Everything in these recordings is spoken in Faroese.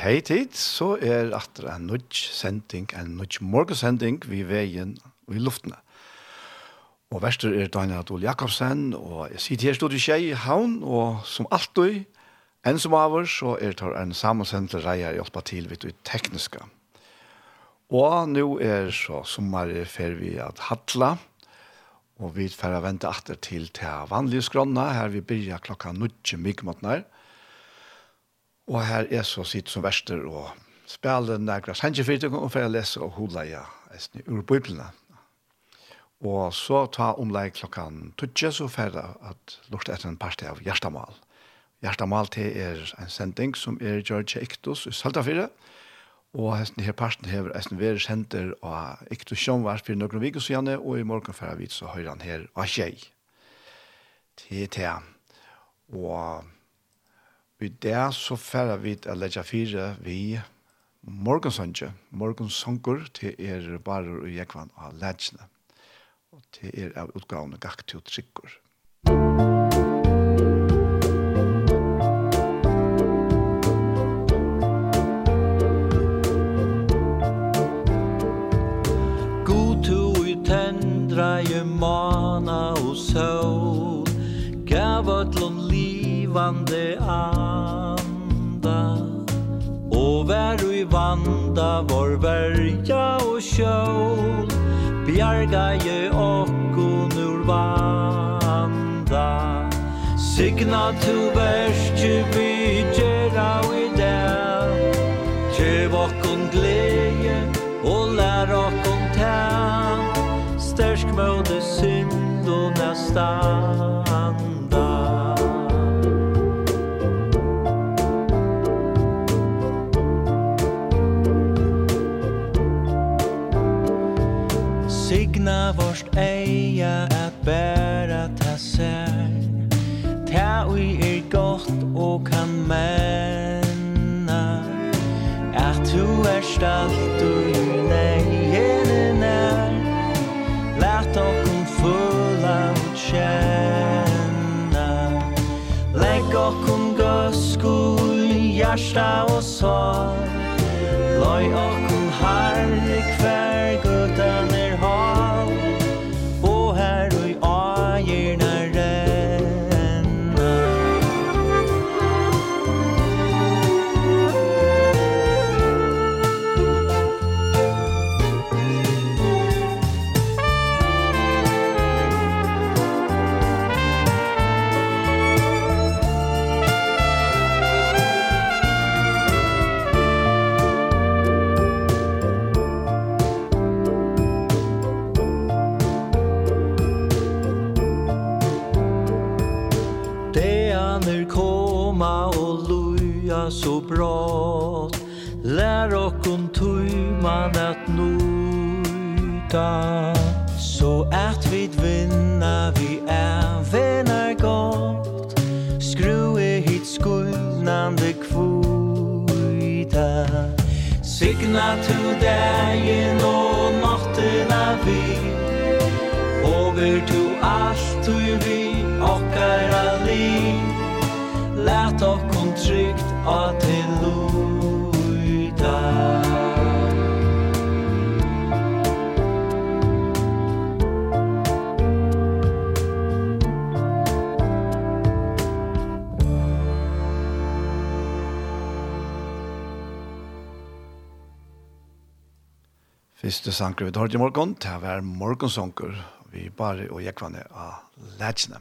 hei tid, så er atter en nødj sending, en nødj morgensending vi veien og i luftene. Og verster er Daniel Adol Jakobsen, og jeg sitter her stod i Kjei i Havn, og som alltid, enn som over, så er det en sammensendte reier hjelpa til vidt i tekniska. Og nå er så sommer fer vi at hatla, og vi fer å vente atter til til vanlige skrona, her vi byrja klokka nødj mye måten her. Og her er så sitt som verster og spiller nærkere sannsynfyrtøkken og for å lese og hula ja, ur biblene. Og så ta omleg klokkan tutje så for at lort etter en parti av Gjerstamal. Gjerstamal til er en sending som er George Ektos i Saltafire, og hesten her parten hever hesten veri sender av Ektos Sjønvars for noen vikus igjen, og i morgen færre vidt så høyre han her av Kjei. Til til. Og Vi der så færre vi til å legge fire vi morgensønge, morgensønger til er bare og Jekvann av ledsene, og til er av utgavene gakk til trykker. God to i tendra i mana og sol, gav ötlun livande av i vanda vår verja og sjål Bjarga je okkon ur vanda. Signa tu verste vi gjerra i den Tjev okkon glede og lær okkon tæn Stersk møde synd og nästan vårt eia at bæra ta sær. Ta ui er gott og kan menna At tu er stalt ui negene nær. Lært okkum fulla og tjenna Legg okkum gøsku i hjarta og sår Loi okkum harri kvær gutter Så ert vi vinner, vi er vinnar godt. Skrue hit skuldnande kvita Signa to dagen og nottina vi Over to alt du vi okkara ali Lät okkon trygt at til lov Siste sanker vi tar i morgen, til å være morgensanker, vi bare og jeg kvannet av letsene.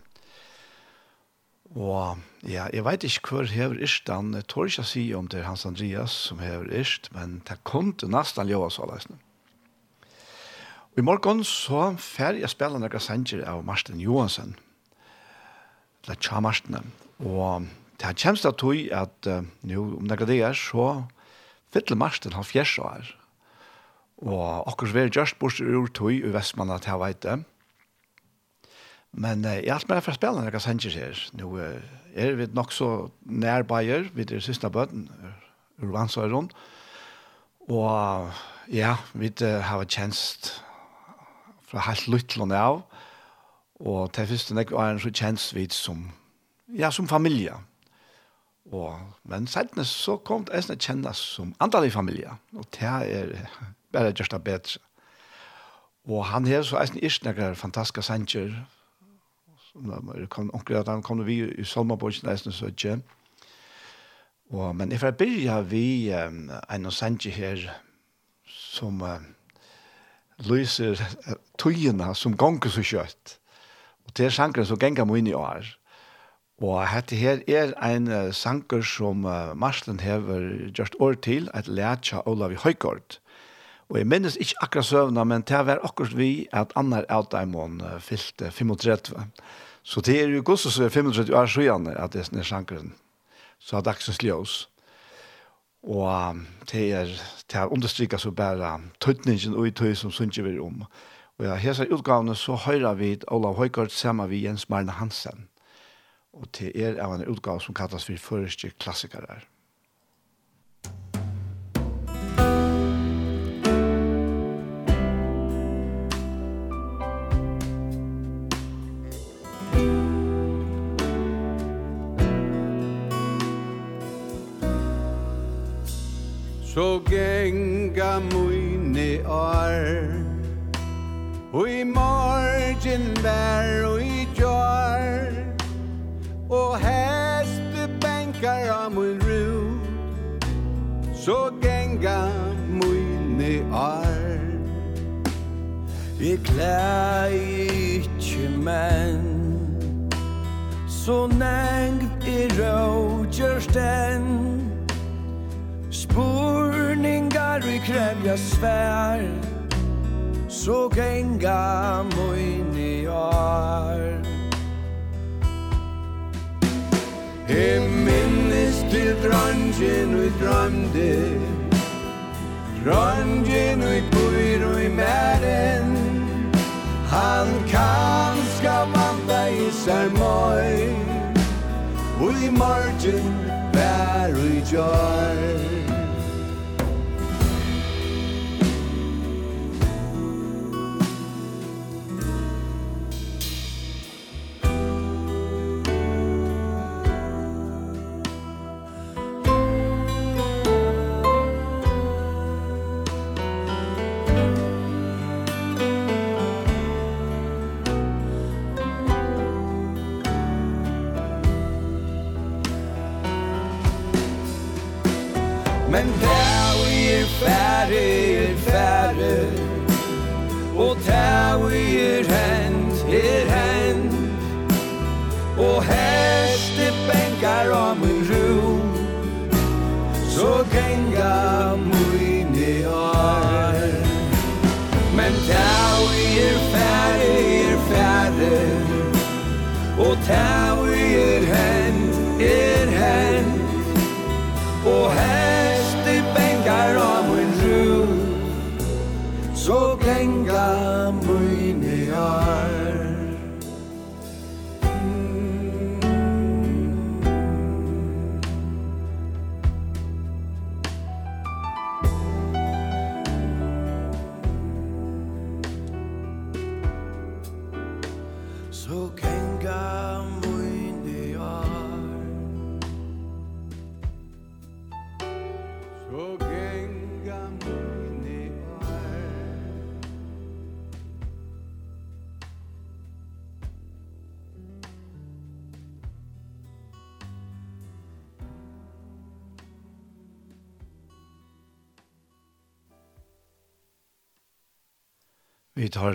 Og ja, jeg vet ikke hvor hever ist, han tror ikke å si om det er Hans Andreas som hever ist, men det kom til nesten ljøa så løsene. Og i morgen så fer jeg spiller noen sanger av Marsten Johansen, eller Tja Marsten, og det kommer til at uh, nå om det er så fyller Marsten har fjerst år, Og akkurat vi er just bort ur tog i Vestmanna til jeg vet det. Men eh, jeg har med for spillene jeg kan sende her. Nå er vi nok så nærbeier Bayer, vi er siste bøten, ur Vansøyron. Og ja, vi har tjenest fra helt lyttlån av. Og til første nek var en så tjenest vi som, ja, som familie. Og, men senere så kom det en kjennes som andalig familie. Og det er bare gjørst det bedre. Og han her så eisen ikke noen fantastiske sanger, som onker at han kom vi i Salmaborgsen eisen så ikke. Og, men jeg får begynne vi um, en sanger her som uh, lyser uh, tøyene som ganger så kjøtt. Og det er sanger som ganger må inn i år. Og dette her er en uh, sanger som uh, Marslen hever gjort år til, et lætja Olavi Høygaard. Og jeg minnes ikke akkurat søvnene, men det var akkurat vi at annar av dem hun fyllte 35. Så det er jo godt så er 35 år siden at det er sjankeren. Så har dagsens ljøs. Og det er, det er understryket så bare tøtningen og i tøy som synes vi om. Og ja, hese utgavene så høyrer vi Olav Høygaard sammen med Jens Marne Hansen. Og det er av en utgave som kalles for Førerske klassikere. Så genga mine år Og i morgen vær og i jar Og hestebankar av min ru Så genga mine år Jeg klær ikkje menn Så nengt i rådgjørsten Herre kräm jag svær Så genga moin i år He minnes til drangen ui drømde Drangen ui bøyr ui mæren Han kan skapa beisar møy Ui morgen vær ui jord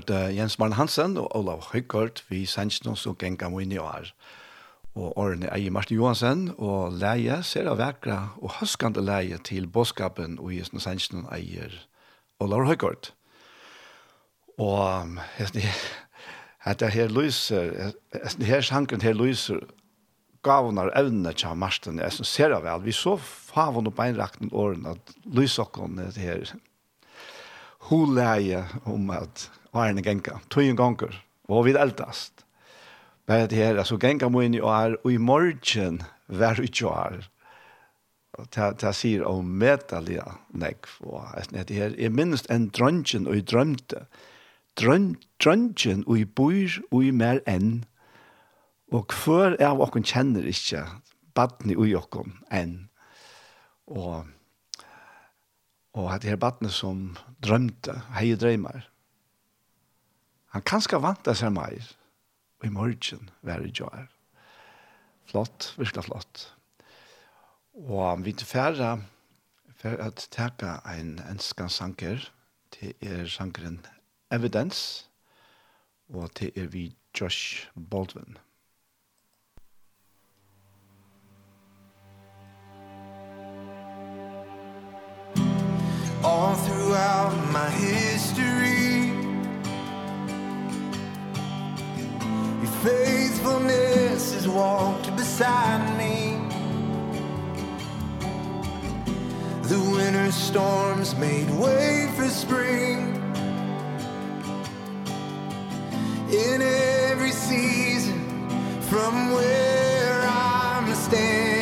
hørt Jens Marne Hansen og Olav Høygård vi sannsyn noen som genga må inn i år. Og årene er Martin Johansen og leie ser av vekra og høskande leie til båtskapen og Jens sannsyn eier Olav Høygård. Og dette her lyser, her sanken her lyser gavnar evne til Martin, jeg synes ser vel, vi så favon og beinrakten årene at lysokken her, hun leie om at årene genka. Tøyen gonger, og vi eldast. Men det her, altså genka må inn i år, og i morgen var ikke år. Det sier om medalia nek, og det her jeg minnes en drøntgen og i drømte. Drøntgen og i bor og i mer enn. Og hver av okken kjenner ikke baden i okken enn. Og, og det her baden som drømte, hei drøymar. Han kan ska vanta sig mer. Och i morgen var det jag. Flott, virkelig flott. Og vi er færre for at teka en enskan sanker til er sankeren Evidence og til er vi Josh Baldwin. All throughout my head faithfulness has walked beside me. The winter storms made way for spring. In every season from where I'm standing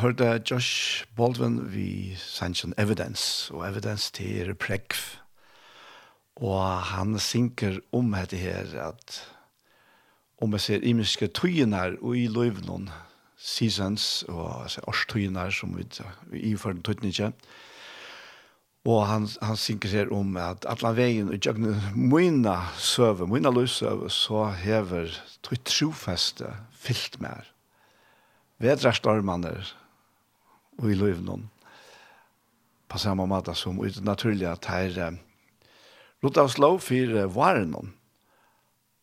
hørte Josh Baldwin vi sendte evidence, og evidence til prekv. Og han synker om dette her, at om jeg ser imiske tøyene og i løyvnån, seasons, og altså, årstøyene som vi, vi innfører tøyene ikke, Og han, han synker her om at alle veien og jøgne mine søve, mine løsøve, så hever tøy trofeste fyllt mer. Vedrarstormene, og i løyvnån. På samme måte som ut naturlig at her rot av slå for eh, varen noen.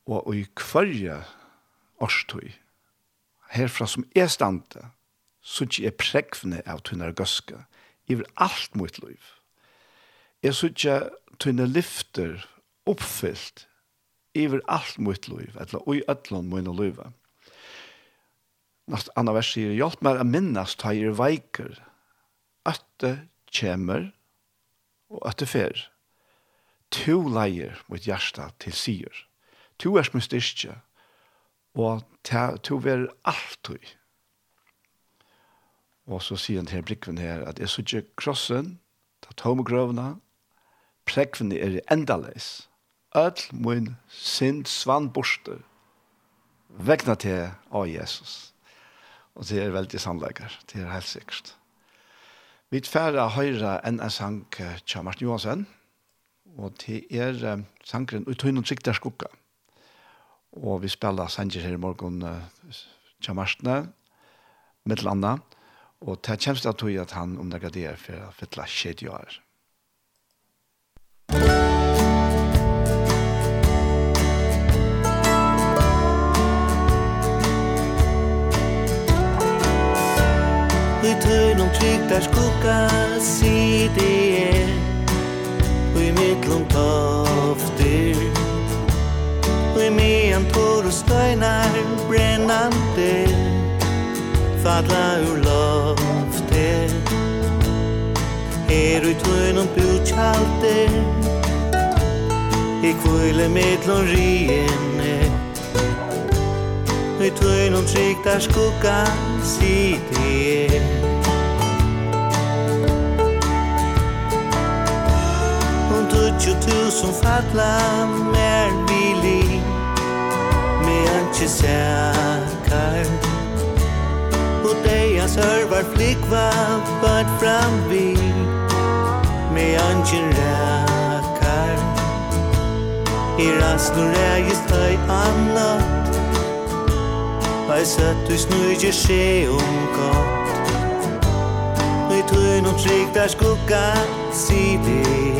og i kvarje årstøy herfra som er stande så ikke er prekvne av tunne gøske i alt mot løyv. Jeg så ikke tunne lyfter oppfylt i alt mot liv, eller i ötlån mot liv. Nast anna vers sier, hjelp meg å minnes ta i veiker, at det kommer og at det fer. To leier mot hjärsta til sier. To er som styrke, og to er ver alltid. Og så sier han til brikven her, at jeg sier krossen, ta tomme grøvene, prekvene er endaleis. Ødel min sind svann borster, vegna til av Jesus. Og det er veldig sannlegger, det er helt sikkert. Vi tverra høyre enn en sang til Martin Johansen, og det er sangren «Ut høyne sikter skukka». Og vi spiller sanger her i morgen til Martin, med landa, og det kommer til å tog at han omlegger det for å fytle skjedjøret. Musikk tøy tøynum trygg der skugga sidi er Og i mittlum toftir Og i mian tor og støynar brennande Fadla ur loftir Er tøy tøynum bjutjaldir I kvile mittlum riene Vi tøynum trygg der skugga sidi er tutju tusen fatla mer vili Me anki sækar. Og deia sørvar flikva bad fram vi Me anki rækar. I rasnur rægist høy annat Høy sett du snurger se om gott. Høy tøyn og trygg der skugga si det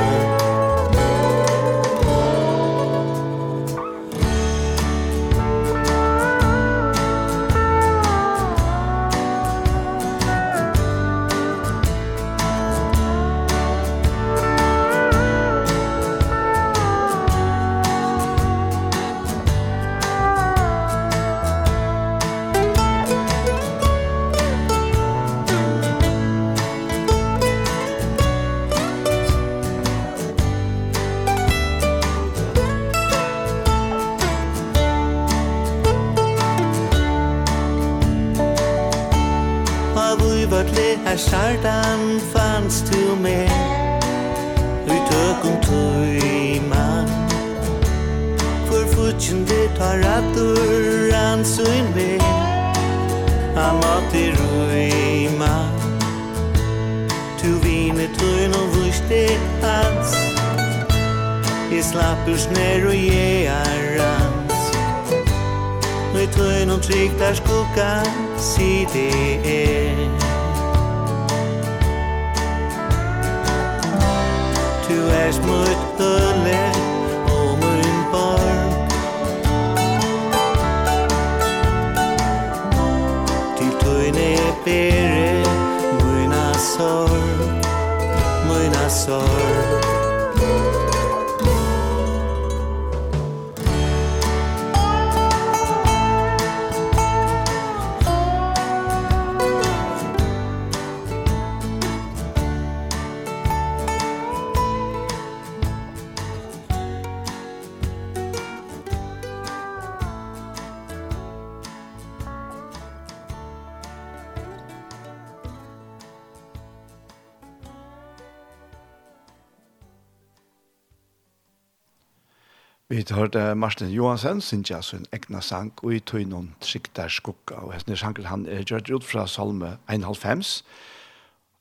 Martin Johansen synger sin egna sang og i tog noen trikter skukka. Og hestene sanker han er gjørt ut fra salme 1,5.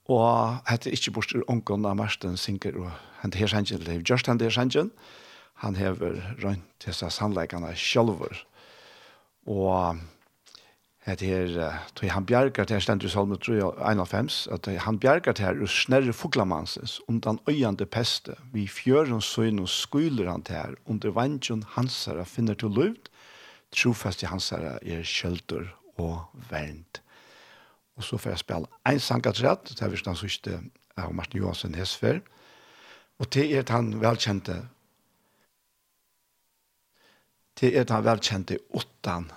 Og hette ikke bort ur ånken av Martin synger og hente her sangen, eller just hente her sangen. Han hever rundt seg sannleikene sjølver. Og at her, tog han bjergar til stendur i salme 91, at han bjergar til her ur snerre foglamanses, undan øyande peste, vi fjøren søyn og skuler han til her, under vantjon hansara finner til luft, trofast i hansara er kjølter og vernt. Og så får jeg spille en sang at rett, det er virkelig sørste av Martin Johansen Hesfer, og det er han velkjente, det er han velkjente åttan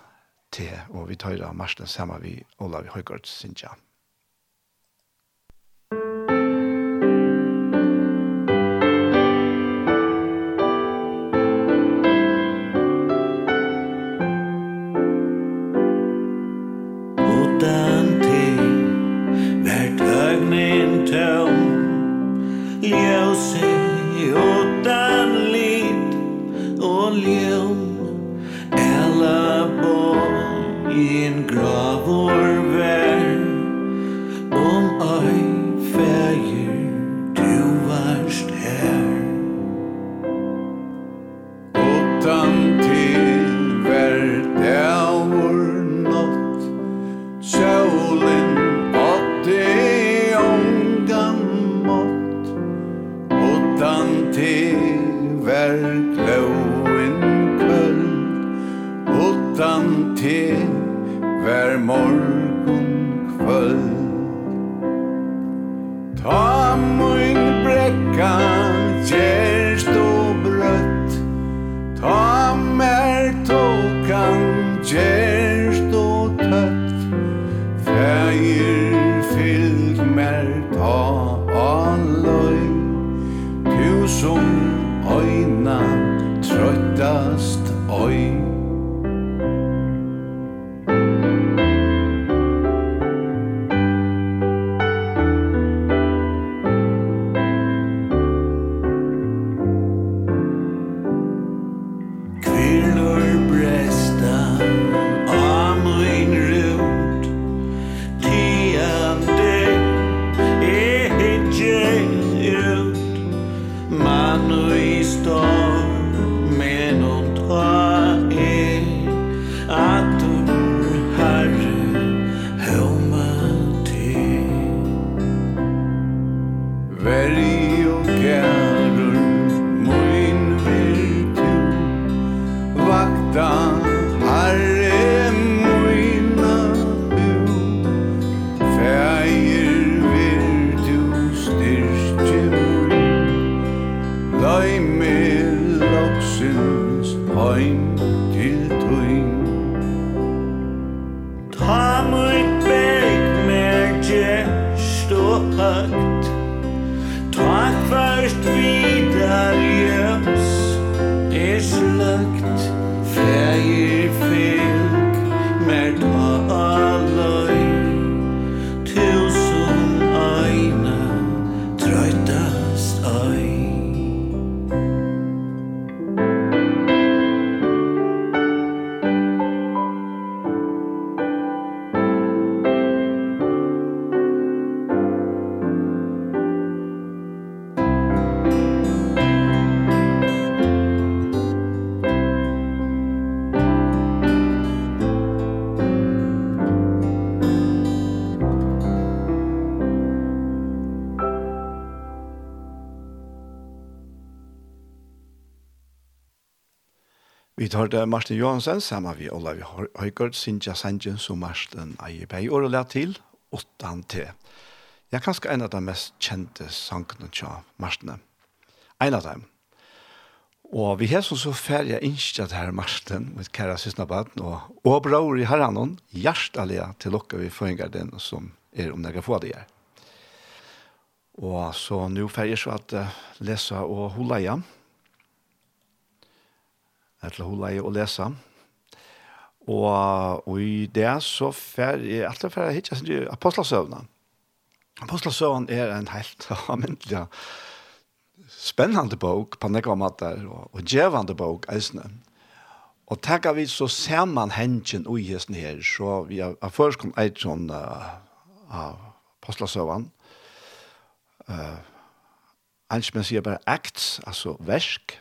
te, og vi tar av marsjen sammen vi Olav Høygaard Sintja. Utan til, hvert tøm, in gravor Vi det Martin Johansen sammen med Olav Høygaard, Sintja Sanjen, som Martin eier Eierberg, og lær til 8 til. Jeg er kanskje en av de mest kjente sangene til Martin. En av dem. Og vi har så ferdig innskyld her Martin, med kære sysnabaden, og, og bror i herren, hjertelig til dere vi føringer den som er om dere får det her. Og så nå ferdig så at uh, lese og holde igjen. Ja hun Holei å lese. Og, og i det så fer jeg alltid fer jeg hittet til Apostelsøvnene. Apostelsøvnene er en helt amentlig spennende bok på nekva mater, og, og djevende bok eisne. Og takk vi så ser man hensjen ui hesten her, så vi har, har først kom eit sånn uh, av Apostelsøvnene. Uh, Eins men sier bare acts, altså versk,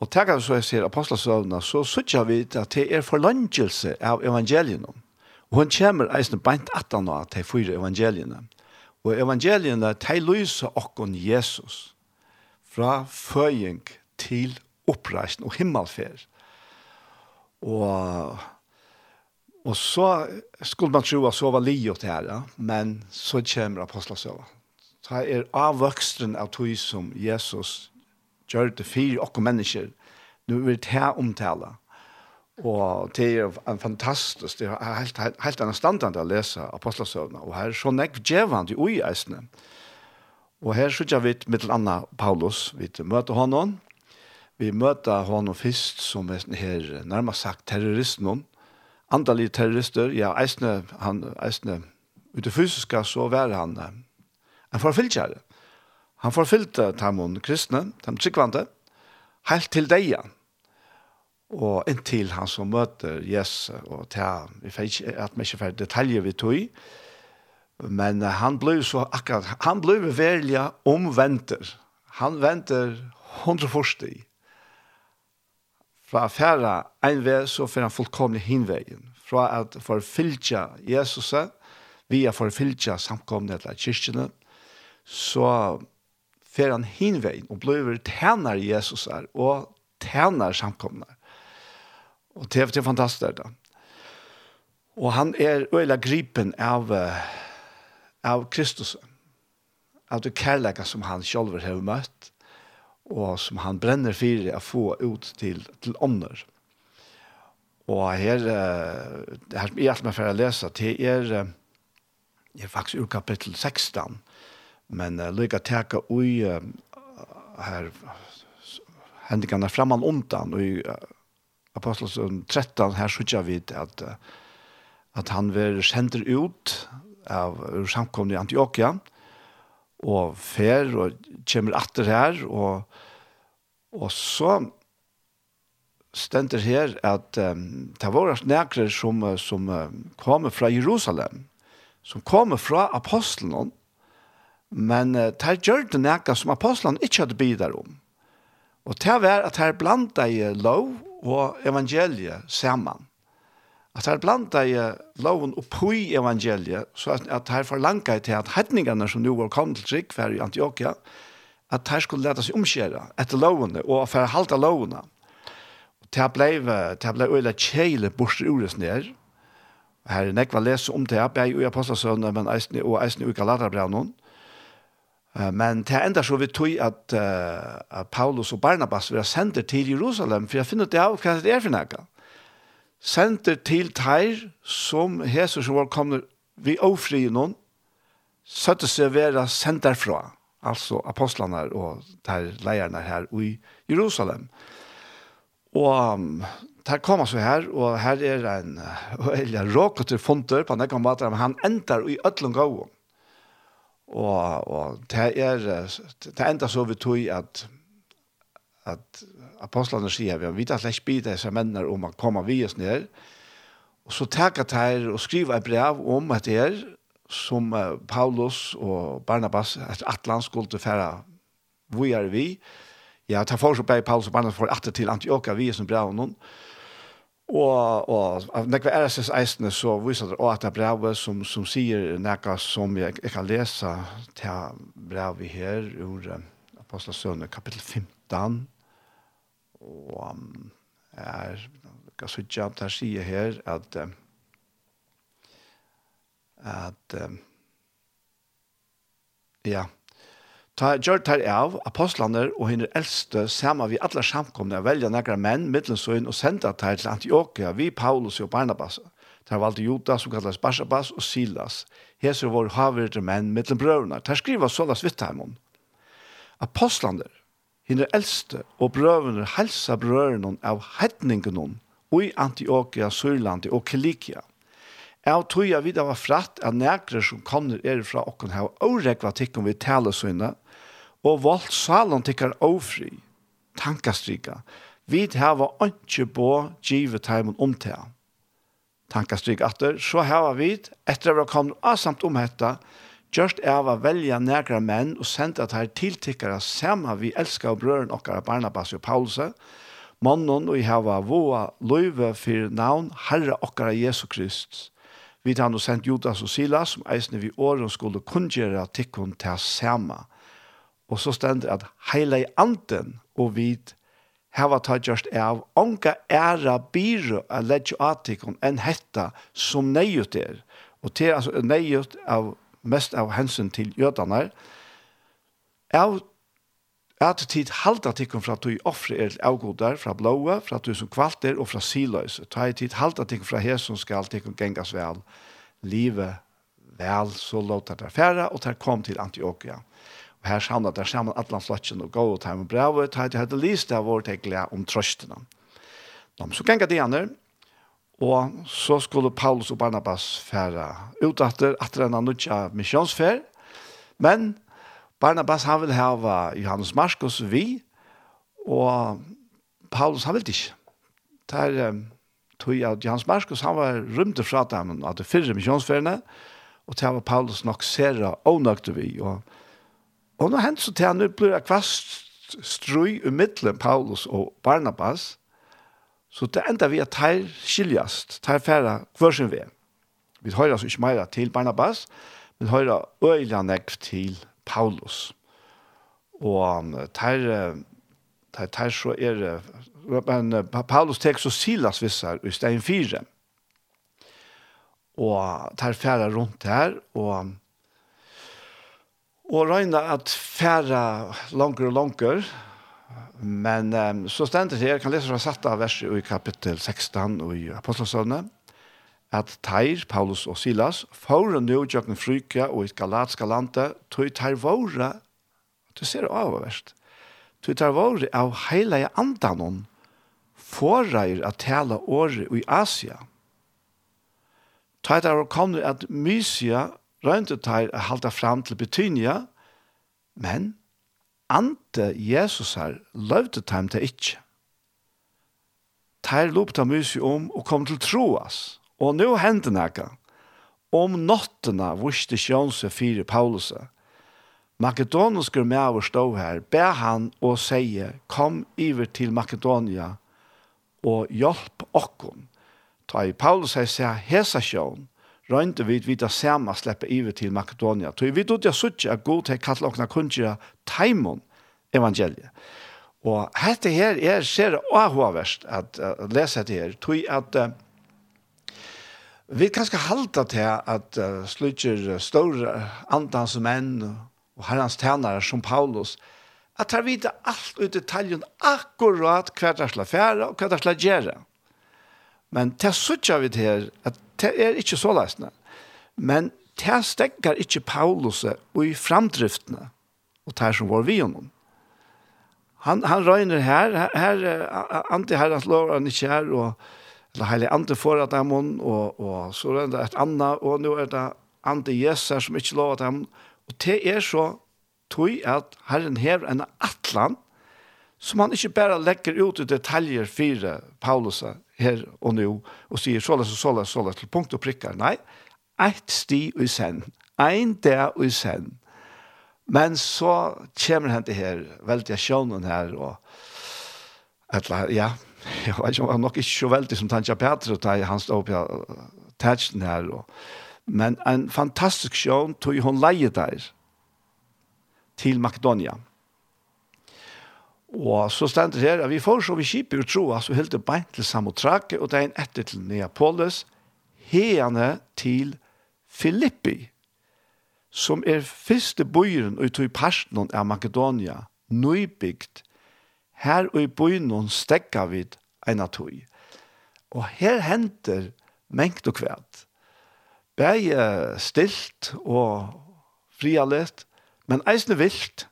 Og takk av så jeg ser apostelsøvnene, så sørger vi at det er forlangelse av evangeliene. Og hun kommer eisen beint atan av de fyra evangeliene. Og evangeliene, de lyser okkon Jesus fra føying til oppreisen og himmelferd. Og, og så skulle man tro at så var livet her, ja? men så kommer apostelsøvnene. Så er avvøksten av tog som Jesus gjør det fire oss mennesker. Nå vil det her omtale. Og det er fantastisk, det er helt, helt, helt annet standard å lese apostelsøvnene. Og her er så nekv djevende i eisene. Og her sitter vi med Anna Paulus, vi møter honom. Vi møter honom først som er her, nærmest sagt terroristen, andalige terrorister, ja, eisene, han, eisene, ut det fysiske så var han en forfylltjære. Han forfyllte tamon kristne, tam tryggvante, helt til deia. Og inntil han som møter Jesus og ta, vi fikk at vi ikke får detaljer vi tog, men han ble så akkurat, han ble velja omventer. Han venter hundre forstid. Fra færa en vei, så får han fullkomlig hinveien. Fra at forfyltja Jesus, via forfyltja samkomne til kyrkjene, så fer han hinvein og blir tænar Jesus er og tænar samkomne. Og det er, det er fantastisk det. Og han er øyla gripen av, av Kristus, av det kærleika som han selv har møtt, og som han brenner for å få ut til, til ånder. Og her, det her som jeg alltid å lese, det er, det er faktisk ur kapittel 16, Men uh, lykka teka ui uh, her hendingarna framan undan og i uh, Apostelsen 13 her jag vid at uh, at han vill sender ut av samkomne i Antioquia og fer og kommer atter her og og så stender her at um, det var nekre som, som uh, kommer fra Jerusalem som kommer fra apostelen Men uh, det gjør det noe som apostlene ikke hadde bidrar om. Og det var at her blanda i lov og evangeliet sammen. At her blanda i loven og pui evangeliet, så at, at her forlanga i til at hedningene som nå var kommet til trygg for i Antioquia, at her skulle leta seg omkjere etter lovene og for å halte lovene. Det ble, det ble øyla kjele borste ures ned, Her er nekva lese om det, bei ui Apostelsøvnet, men eisne, og eisne ui Galaterbrannon. Mm Men det enda så vi tog at, uh, at Paulus og Barnabas var sender til Jerusalem, for jeg finner det av hva det er for noe. Sender til teir som Jesus som var kommet vi ofri noen, søtte seg være sendt derfra, altså apostlene og teir leierne her i Jerusalem. Og um, der kom så her, og her er en, uh, råkete fonter på en ekkan måte, men han ender i ødlengavån. Og, og det er, det enda så vi tog at, at apostlene sier vi, har vidt at slett bidra disse mennene om å komme vi oss ned, og så takke til og skrive et brev om at det er, som Paulus og Barnabas, at Atlan skulle fære hvor er vi, ja, ta for så bare Paulus og Barnabas for at til Antioch, vi er som brev noen, Og, og når jeg er SS eisene, så viser det også at det er brevet som, som sier nekka som jeg, jeg kan lese til brevet her, ur Apostelsønne, kapittel 15, og um, er, jeg sier at jeg sier her at at uh, ja, Ta gjør tar av apostlene og henne eldste sammen vi alle samkomne velja nekra menn, middelsøyn og sender tar til Antioquia vi Paulus og Barnabas. Ta valgte Judas som kalles Barsabas og Silas. Heser vår havrede menn middelen brøvene. Tar skriva sålas vittheimon. Apostlene, henne eldste og brøvene helsa brøvene av hedningen og i Antioquia, Sørlandet og Kilikia. Jeg tror jeg videre var fratt at nægre som kommer er fra åkken her og rekva tikkum vi tale sønne, og valgt salen tikkar ofri, tankastrika, vi hava ikke på givet teimen om til ham. Tankastrik atter, så hava vi, etter at vi kom avsamt om dette, gjørst av å velge nægra menn og senda at her tiltikkere sammen vi elsker og brøren okkara Barnabas og Paulus, mannen og i hava voa løyve for navn Herre okkara Jesu Krist. Vi tar nå sendt Judas og Silas, som eisne vi åren skulle kunngjere tikkun til saman Og så stender at heila i anden og vid heva ta gjørst av onka æra byru a ledje atikon enn hetta som neiut er. Og til altså neiut av mest av hensyn til jødane av at tid halda tikkum fra tui offre er avgodar, fra blåa, fra tui som kvalter og fra siløys. Ta i tid halda tikkum fra her som skal tikkum gengas vel, livet vel, så låta der færa, og der kom til Antioquia her samla der saman allan flotjen og gau og time og bravo, ta heit heit list av vår tegla om trøstina. Nå, så genga de andre, og så skulle Paulus og Barnabas færa ut atter, atter enn nutja misjonsfær, men Barnabas han vil hava Johannes Marskos vi, og Paulus han vil ikke. Det er tog at Johannes Marskos han var rymte fra dem av det fyrre misjonsfærene, og det var Paulus nok ser og nøkte vi, og Og nå hendt så til han blir det kvast strøy i midtelen Paulus og Barnabas, så det enda vi at her skiljast, her færa hver sin vei. Vi hører altså ikke meira til Barnabas, men hører øyla nekv til Paulus. Og her, her, her så er men Paulus tek så Silas vissar i stein fire. Og her færa rundt her, og og regna at færa langer og langer, men um, så stendet her, jeg kan lese fra satt av verset i kapittel 16 og i Apostelsøvne, at Teir, Paulus og Silas, fåre nå gjøkken fryka og i galatska lande, tog Teir våre, du ser det avverst, tog Teir våre av hele andanon, forreier at tale året i Asia. Teir var kommet at Mysia rønt ut her å halda fram til Betynia, men ante Jesus her løvde dem til ikke. Ter lopta musi om og kom til troas, og nå hendte nækka. Om nottena vurste Sjånse fire Paulusa. Makedonuskur med over stå her, be han og seie, kom iver til Makedonia og hjelp okkon. Ta i Paulus her sier hesa sjån, røynte vi vi da samme slippe iver til Makedonia. Så vi tog det suttje at god til kallet åkne Timon taimon evangeliet. Og dette her er ser avhåverst at uh, lese dette her, tog at uh, vi kan skal halda til at uh, slutter store antans menn og herrens tænare som Paulus, at han vite alt ut i detaljen akkurat hva det er slag fære og hva det er slag gjøre. Men til suttje vi til her, at det er ikke så løsende. Men det stekker ikke Paulus og i framdriftene, og det som var vi om. Han, han røyner her, her, her anti herrens lov han ikke her, og eller heilig anti for at dem og, og så er det et annet, og nå er det anti jeser som ikke lov at Og det er så tog at herren hever en atlan som han ikke bare legger ut i detaljer fire Paulus her og nå, og sier såles og såles og såles til punkt og prikker. Nei, eit sti og send, ein der og send. Men så kommer han til her, veldig sjånen her, og etla, ja, jeg vet ikke, han nok ikke så veldig som Tanja Petra, da han stod på tætsen her, og, men en fantastisk sjån tog hun leie der til Makedonia. Og så stender det her at vi får så vi kjiper ut tro, så helt det beint til Samotrake, og det er en etter til Neapolis, heane til Filippi, som er første bøyren og tog Parstnon av Makedonia, nøybygd. Her og i bøyren stekka vid en av tog. Og her henter mengt og kvært. Begge stilt og frialett, men eisne vilt,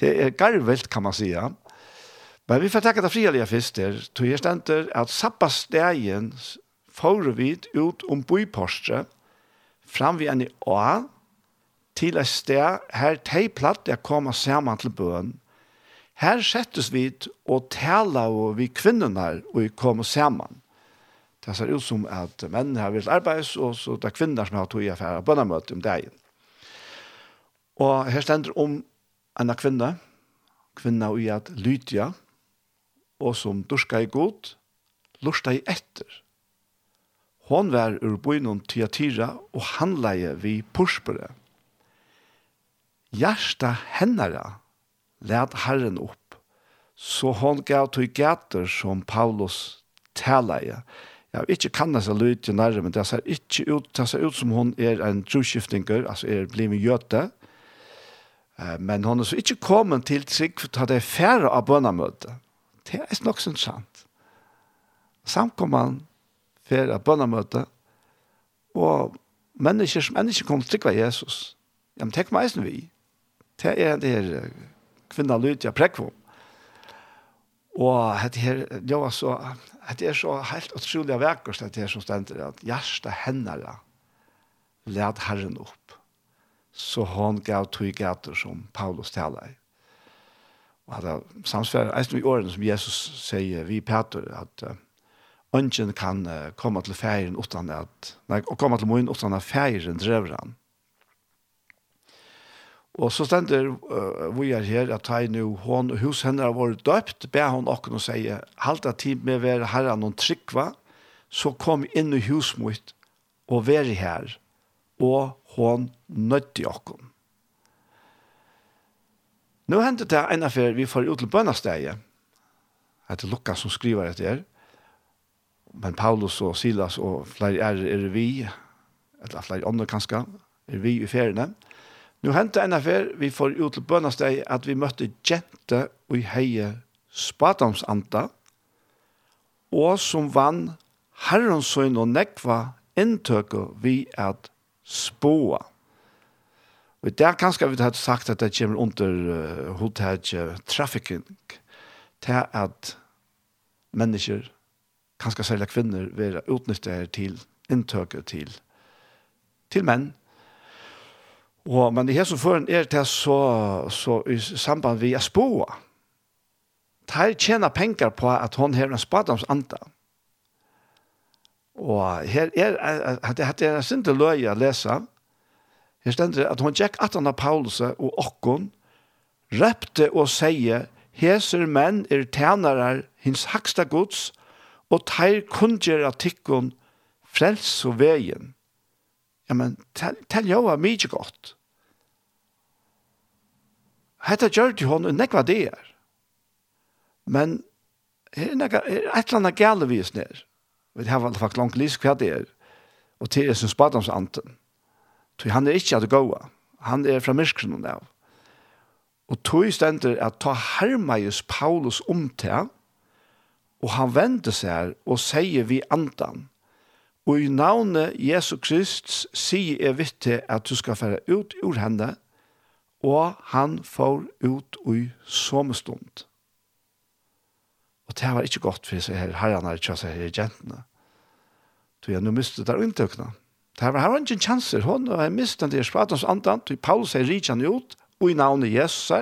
Det er garvelt kan man säga. Men vi får tacka det frialiga fister. Tog er ständer att sabbatsdagen får vi ut om byporstre fram vid en å til et sted her de platt jeg kommer sammen til bøen. Her settes vi og taler og vi kvinnerna og vi kommer sammen. Det ser ut som at menn har vært arbeids, og så det er kvinner som har tog i affære bønnemøte om dagen. Og her stender om anna kvinne, kvinna i at lytja, og som durska i god, lusta i etter. Hon var ur bøynum tiatira og handleie vi porspere. Gjersta hennara led Herren opp, så hon gav tog gater som Paulus talaie. Jeg vil ikke kanna seg lytja nærre, men det ser ikke ut, det ser ut som hon er en troskiftinger, altså er blivit jøte, og Men hon er så ikke kommet til trygg for ta det færre av bønnemøte. Det er nok sånn sant. Samkommet færre av bønnemøte, og mennesker som enda ikke kom til trygg av Jesus. Ja, men tenk meg eisen vi. Det er det her kvinna Lydia Prekvom. Og det her, det var så, det er så helt utrolig av vekkert det her som stender, at hjertet hender, let herren opp så hon gav tog gater som Paulus talar. i. Og at det samsvarer, eisen i årene som Jesus sier, vi Peter, at uh, ønsken kan uh, komme til ferien utan at, nei, og komme til moen utan at ferien drever han. Og så stender uh, vi er her at jeg nå hon og hus henne har vært døpt, ber hon åkken og sier, halte tid med å være herre noen trykva, så kom inn i husmøyt og være her, og hon nødt i okken. Nå hentet det en affær vi får ut til bønnasteget, at det er Lukas som skriver etter her, men Paulus og Silas og flere er, er vi, eller flere andre kanskje, er vi i feriene. Nå hentet en affær vi får ut til bønnasteget at vi møtte jente og heie spadomsanta, og som vann herrensøyn og nekva inntøke vi at spåa. Og det er kanskje vi har sagt at det kommer under uh, hodtidje trafficking til at mennesker, kanskje særlig kvinner, vil utnytte her til inntøket til, til menn. Og, men det her som føren er til så, så i samband vi er spåa. Her tjener penger på at hon har en spadomsanta. Og her er, det er en sinte løy å lese, Her stender at hun tjekk at han av Paulus og okkon, repte og sier, heser menn er tænarar hins haksta gods, og teir kunngjera tikkun frels og vegin. Ja, men, tell, jo var mykje godt. Hetta gjør til hon nekva det er. Men her er, nekva, er et eller annet gale vis er. Vi har vel faktisk langt lys hva det er. Og til er sin spadomsanten. Så han er ikke at gåa. Han er fra myskronen av. Og tog stender at ta hermeis Paulus om til, og han vender seg og sier vi andan. Og i navnet Jesu Krist sier jeg vitt til at du skal fære ut ur henne, og han får ut i somestund. Og det var ikke godt for seg her, herren her, ikke seg her, jentene. Så jeg nå mistet der inntøkene. Det här var ingen chanser. Hon har mistet den där spratens andan. Paulus er rikan ut. Och i navnet Jesus.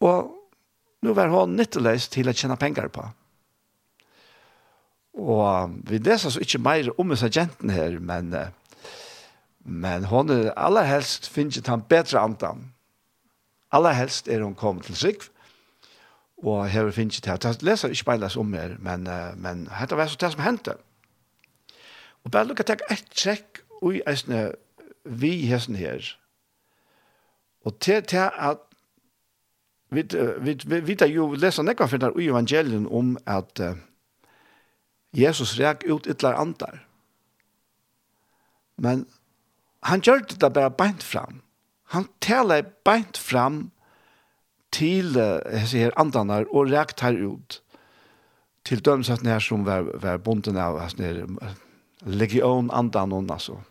Och nu var hun nyttelös till att tjäna pengar på. Og vi leser så ikke mer om disse jentene her, men, men hun er aller helst finner han bedre andan. Aller helst er hun kommet til Sigv, og her finner ikke det. Jeg leser ikke mer om her, men, men dette var så det som hendte. Og bare lukka takk et trekk ui eisne vi hesten her. Og til, til at vi, vi, vi, vi tar jo lesa nekva fyrir ui evangelien om at uh, Jesus reik ut ytlar andar. Men han gjør det da bare beint fram. Han taler beint fram til hese her andanar og rekt her ut til dømsatt her som var, var bonden av hans legion andan hon alltså.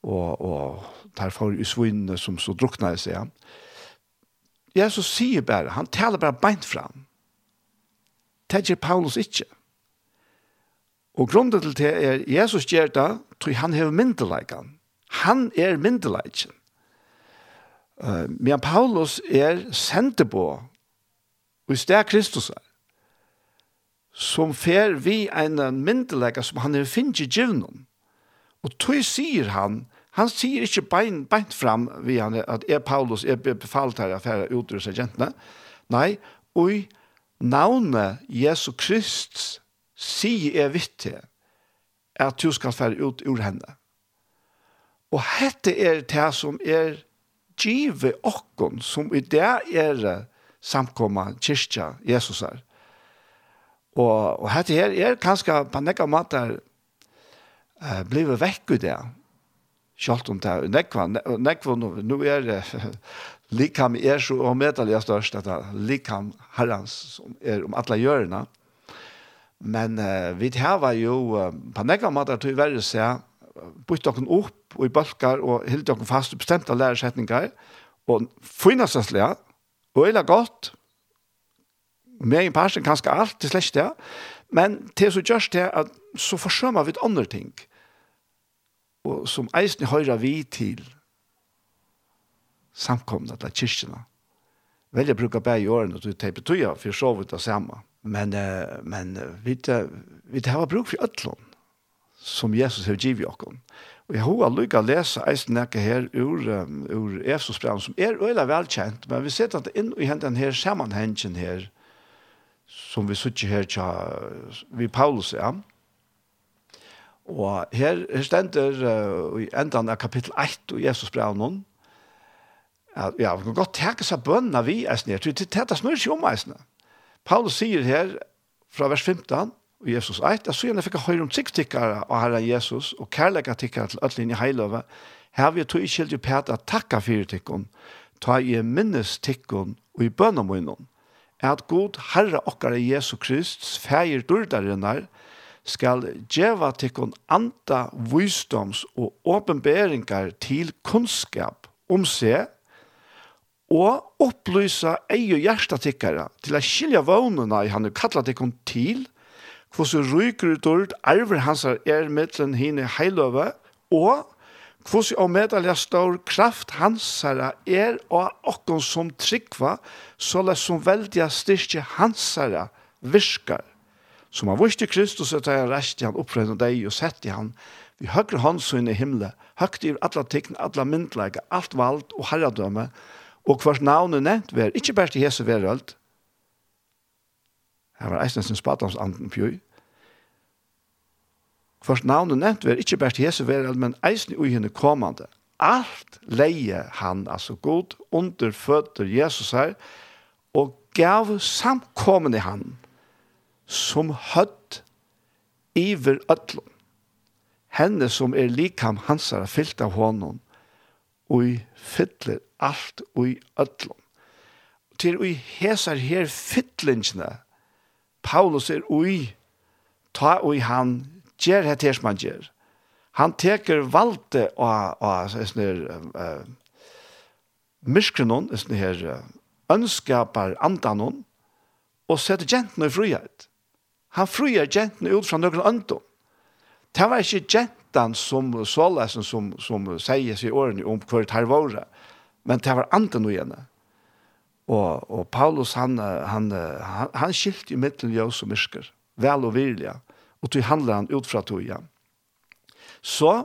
Och och tar för ju svinne som så drucknar sig. Jesus säger bara han talar bara beint fram. Tedger Paulus ikke. Og grunden til det er, Jesus gjør det, tror han har myndeleikken. Han er myndeleikken. Uh, men Paulus er sendte på, og i sted Kristus er som fer vi en myndelega som han er finnes i givnum. Og tog sier han, han sier ikke beint, beint fram vi han at er Paulus er befalt her affæra utrus av jentene. Nei, oi, navnet Jesu Krist sier er vittig at du skal fære ut ur henne. Og hette er det som er give okkon, som i det er samkomma kyrkja Jesus er. Og, og dette her er kanskje på nekka måter uh, blivet vekk i det. Kjalt om det. Nekva, nekva nå er det likam er så og omedelig størst, at likam herrens som er om alle hjørna. Men uh, vi hava jo uh, på nekka måter til å være seg, bytte dere opp og i bølger og hilde dere fast bestemte læresetninger, og finnes det slik, og det er godt, med en person kanskje alt, det slett det, men til så gjørs det at så forsømmer vi et andre ting, og som eisen høyrer vi til samkomne til kyrkjene. Veldig bruker bare i årene til det betyr, for så vidt det samme. Men, men vi, vi har bruk for øtlån som Jesus har givet oss. Og jeg har lykke å lese eisen ikke her ur, ur Efsos som er øyla velkjent, men vi ser at inn i den her sammenhengen her, som vi sitter her tja, vi Paulus, ja. Og her, her stender uh, i endan av kapittel 1 i Jesus brev noen, at, ja, vi kan godt teke seg bønna vi eisen her, det er det ikke om eisen. Paulus sier her, fra vers 15, og Jesus 1, at så gjerne fikk jeg høyre om tikktikkere av Herre Jesus, og kærlega tikkere til ødelen i heiløve, her vi tog ikke helt pæt at takka fyrir tikkon, ta i minnes tikkon og i bønna munnen at god Herre okkar Jesu Krist, feir durdarinnar, skal djeva tikkun anda visdoms og åpenberingar til kunnskap om seg, og opplysa ei og hjärsta tikkara til at skilja vånuna i han kalla tikkun til, hvordan ryker ut ord, arver hans er mittlen hine heiløve, og Kvossi og medalja stor kraft hansara er og okkon som tryggva, såles som velja styrke hansara virkar. Som han vurste Kristus at han rest i han opprennende deg og sett i han vi høyre håndsyn i himle, høyre i alla tekn, alla myndleika, alt vald og herredømme, og hvers navnet nevnt vi er, ikkje bare til Jesu verølt, her var eisnes en spadans anden pjøy, Kvart navnet nevnt var ikke bare Jesu verald, men eisen ui henne kommande. Alt leie han, altså god, under føtter Jesus her, og gav samkommende han, som høtt iver øtlom. Henne som er likam hansar fyllt av hånden, og fyller alt og øtlom. Til og hesar her fytlingsne, Paulus er ui, ta ui han ger het her som han gjør. Han teker valde av, av sånne her uh, myskrenon, sånne her uh, ønskaper andanon, og setter gentene i frihet. Han frier gentene ut fra noen øndon. Det var ikke gentan som sålesen som, som sier seg i årene om hva det her var, men det var anden og. Og, og Paulus, han, han, han, han skilte i middelen ljøs og mysker, vel og virlige og til handler han ut fra toja. Så,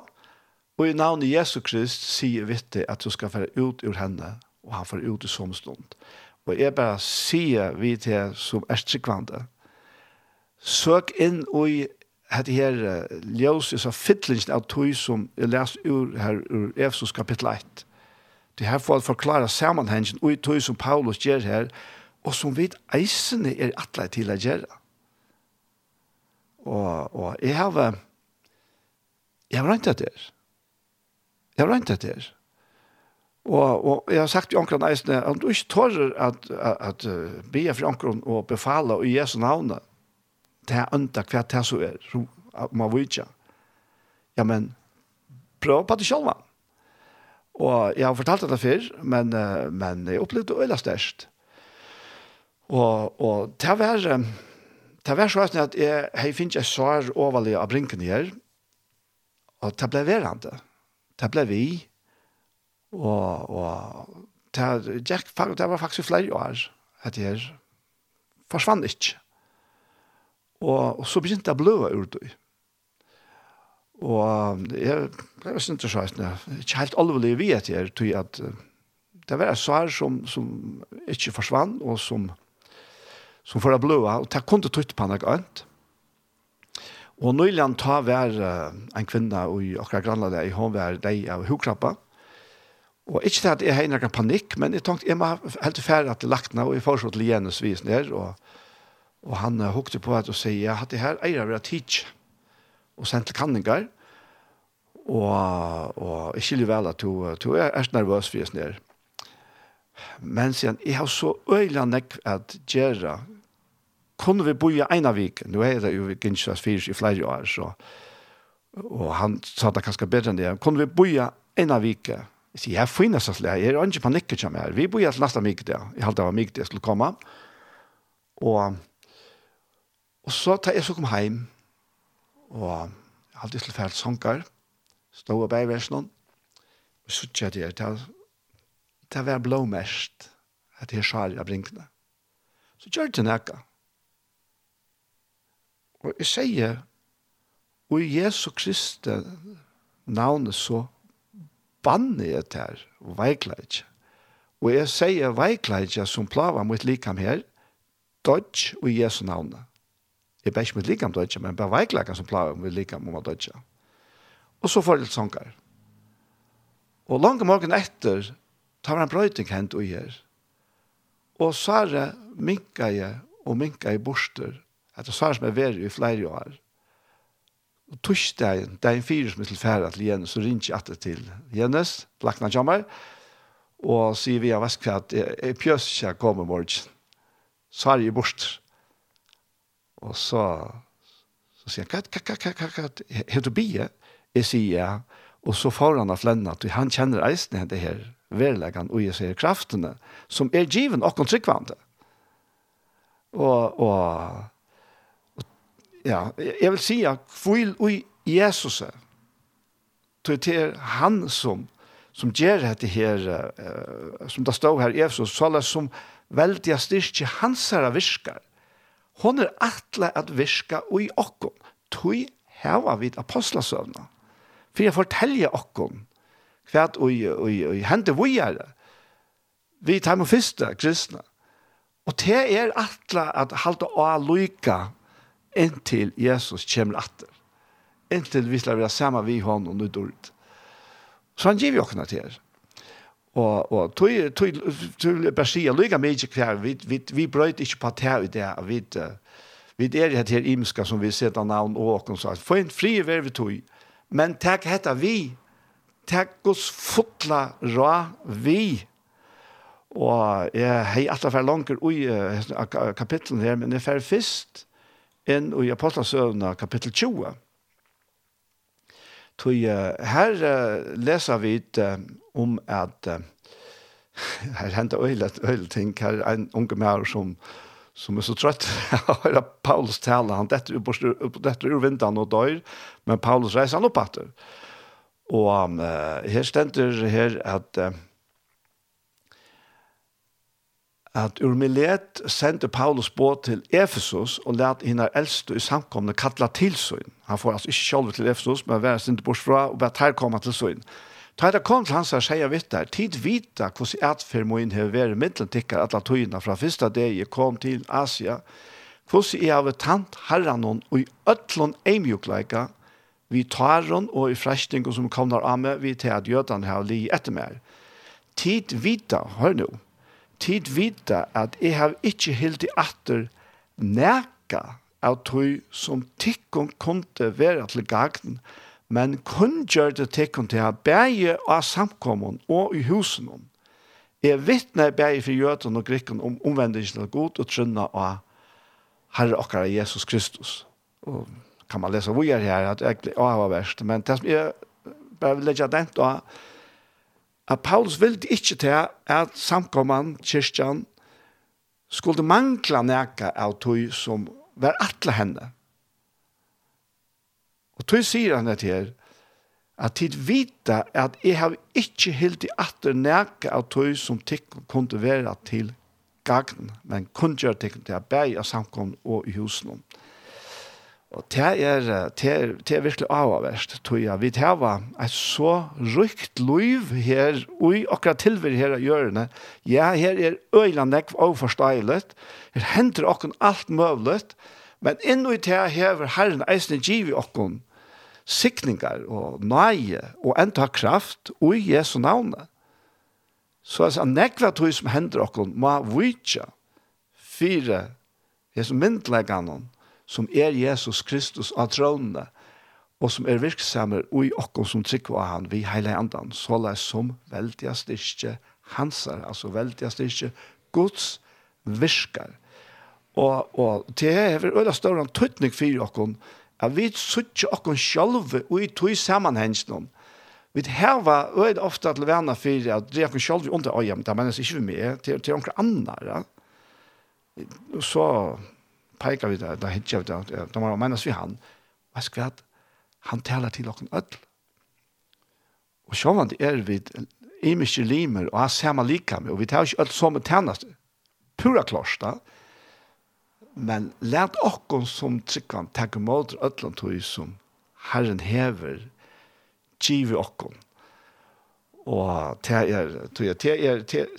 og i navnet Jesu Krist sier vitte at du skal fære ut ur henne, og han får ut i sånn stund. Og jeg bare sier vi til som er tryggvande, søk inn i hette her ljøs, så fytlingen av tog som jeg leser ur her ur Efesos kapittel 1. Det her får forklare sammenhengen og i tog som Paulus gjør her, og som vi eisene er atleid til å gjøre. Og, og jeg har, jeg har rentet det. Jeg har rentet det. Og, og jeg har sagt til omkron eisene, at du ikke tør at, at, at uh, be for omkron og befale i Jesu navn det er ønta hva det så er, man vil ikke. Ja, men prøv på det selv. Og jeg har fortalt det før, men, uh, men jeg opplevde det øyla størst. Og, og til det var, Det var sånn at jeg, jeg finner ikke svar overlig av brinken her, og det ble verande. Det ble vi, og, og det, Jack, det var faktisk flere år at jeg forsvann ikke. Og, og så begynte jeg å bløve ur det. Og jeg ble så interessant, ikke helt alvorlig vi at jeg tog at det var et svar som, som ikke forsvann, og som som får blåa, og det kunne tøyt på noe annet. Og nyligen ta vær en kvinne i akkurat grannlandet, i hånd vær deg av hukkrappa, Og ikke til at jeg har noen panikk, men jeg tenkte, jeg må helt ferdig at til lagtene, og jeg foreslår til Jens vis ned, og, og han uh, hukte på at og sier, jeg hadde her eier av teach, og sendt til kanninger, og, og jeg skiljer vel at du, du er, er nervøs vis ned. Men sier han, jeg har så øyelig nekk at gjøre kunne vi bo i ena vik, Nå er det jo Ginsas fyrs i flere år, så, og han sa det kanskje bedre enn det, kunne vi bo i ena vik, jeg sier, jeg er finnes oss det, jeg er ikke panikker som er. vi bor i et neste vik det, jeg halte det var vik det skulle komme, og, og så tar jeg så kom hjem, og jeg halte til fælt sanger, stod og bæversen, og så tjør jeg til, til å være blåmest, at jeg skjer av brinkene. Så gjør det nekka. Og jeg sier, og i Jesu Kristi navnet så banne jeg der og veikler ikke. Og jeg sier veikler ikke som plaver mot likam her, dodge og i Jesu navnet. Jeg ber ikke mot likam dodge, men bare veikler ikke som plaver mot likam om å dodge. Og så får jeg litt sånger. Og langt morgen etter tar han brøyting hent og gjør. Og så er det minket jeg og minket jeg borster at det svar som er veri i flere år. Og torsdagen, det er en fyr som er tilfæra til Jens, så ringer jeg til Jens, lakna kommer, og sier vi av Veskvart, jeg pjøs ikke jeg kommer morgen. Så er jeg bort. Og så, så sier han, hva, hva, hva, hva, hva, hva, du bie? Jeg sier ja, og så får han av flenna, og han kjenner eisen det her, verleggen, og jeg sier kraftene, som er given og kontrykvande. Og, og, ja, jeg vil si at kvil ui Jesus er, til det er han som, som gjør dette her, uh, som det står her i Efesus, så er som veldig styrke hans her virker. Hon er atle at virka ui okkom tui heva vid apostlasøvna. For jeg fortelje okkom hva ui, ui, ui hente vi er vi tar med første kristne. Og det er atle at halte å lykke inntil Jesus kommer atter. Inntil vi skal være sammen vi hånd og nødder ut. Så han gir vi åkne til. Og, og tog, tog, tog bare si, lykke meg ikke hver, vi, vi, vi brøyt ikke på det i det, vi, vi er det her imska som vi setter navn og åkne, så få en fri vær vi tog, men takk hette vi, takk oss fotla ra vi, og jeg har hatt det for langer i kapitlen her, men jeg er først, inn i Apostelsøvna kapittel 20. Tog, her leser vi om at her hender øyne, øyne ting. Her er en unge mer som som er så trøtt å høre Paulus tale. Han detter ur vinteren og dør, men Paulus reiser han opp etter. Og um, her stender her at uh, at ur Milet sendte Paulus båt til Efesus og lærte henne eldste i samkomne kattla til søgn. Han får altså ikke sjølve til Efesus, men være sinte bort fra og bare her komme til søgn. Da det kom til hans her sier vitt der, tid vita hvordan atfermoen har vært middelen tikkar atla tøyene fra første dag jeg kom til Asia, hvordan jeg har tant herren og i øtlån eimjukleika, vi tar hon og i frestingen som kommer av meg, vi til at jødene har li etter meg. Tid vita, hør nå, tid vita at jeg har ikke helt i atter neka av tog som tikkun kunde være til gagn, men kun gjør det tikkun til å bæge av samkommun og i husen. Jeg vittne bæge for jøten og grikken om omvendingen til god og trunna av Herre okkar Jesus Kristus. Og kan man lese hvor jeg er her, at jeg, jeg var verst, men det som jeg bare vil legge dent av, at Paulus ville ikke til at samkomman, kyrkjan, skulle mangla neka av tog som var atle henne. Og tog sier han det her, at tid vita at jeg har ikke helt i atter neka av tog som tikk kunne være til gagn, men kun gjøre tikk til å bæg av og i husen. Og det er, det er, det er virkelig avverst, tror jeg. Vi tar et så rykt liv her, og i akkurat tilvær her av hjørnet. Ja, her er øyland og overforståelig. Her henter okken alt mulig. Men inn i det hever Herren eisne giv i okken sikningar og nøye og enda kraft og i Jesu navnet. Så altså, nekva tog som hender okken må vitsja fire Jesu myndleggene som er Jesus Kristus av trådene, og som er virksamer og i okken som trykker av han, vi hele andan, så la som veldig styrke hansar, altså veldig styrke Guds virkar. Og, og det er veldig større en tøytning for okken, at vi suttje okken sjalve og i tøy sammenhengen Vi heva øyd ofte til venner for at det er okkom sjalve under øyem, det er ikke vi med, til, til omkring andre. Så peka vi det, det hittar vi det, det var menas vi han. hva skal vi han taler til okken öll. Og sjåvand er vi imiske limer, og han ser man lika med, og vi tar ikke öll som et tennast, pura klars. Men let okken som tryggvann takke måter öllom tog som Herren hever, giver okken. Og det er, det er, det er, det er, det er,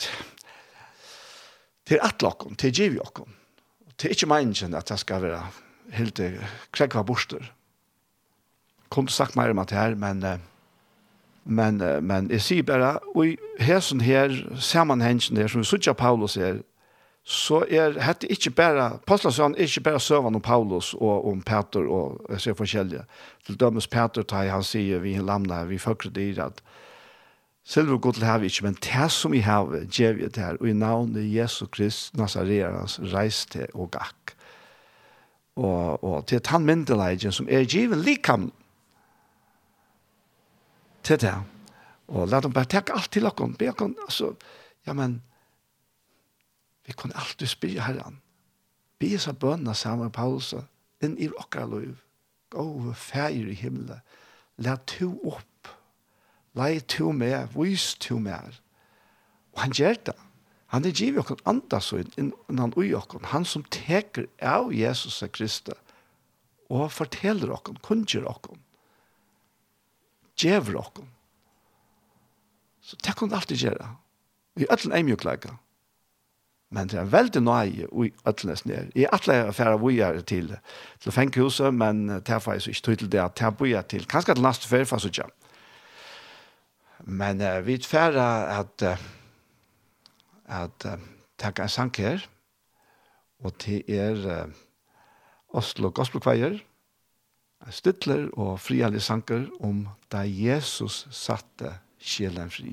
det er, det er, det Det er ikke meningen at det skal være helt krekva borster. Kom sagt mer om det her, men, men, men jeg sier bare, og i hesen her, sammenhengen her, som vi sier Paulus her, så er dette ikke bare, Paulus er ikke bare søvann om Paulus og om Peter og jeg ser forskjellige. Til dømes Peter tar han sier vi lamna, vi følger dyr at, Selv om Gud har vi ikke, men det som vi har, gjør vi det her, og i navnet Jesu Krist, Nazareans, reis til og gakk. Og, og til han myndelagen som er givet likam til det. Og la dem bare takke alt til dere. Be dere, altså, ja, men, vi kunne alltid spyrja herren. Be oss av bønna sammen med Paulus, inn i dere liv. Gå, fægir i himmelen. La to opp Lei to meg, vis to meg. Og han gjør det. Han er givet okken andas og innan ui okken. Han som teker av Jesus og Kristus og forteller okken, kunngjør okken, gjever okken. Så det kan alltid gjøre. Vi er alltid eimjuklegger. Men det er veldig nøye i ætlenes ned. Jeg er ætle er vi er til, til fenghuset, men det er faktisk ikke tydelig det at det er vujer til. Kanskje til neste ferie, for så ikke. Men uh, vi tverra at uh, at uh, takka en sang her og til er uh, Oslo Gospelkveier Stittler og frialige sanger om da Jesus satte sjelen fri.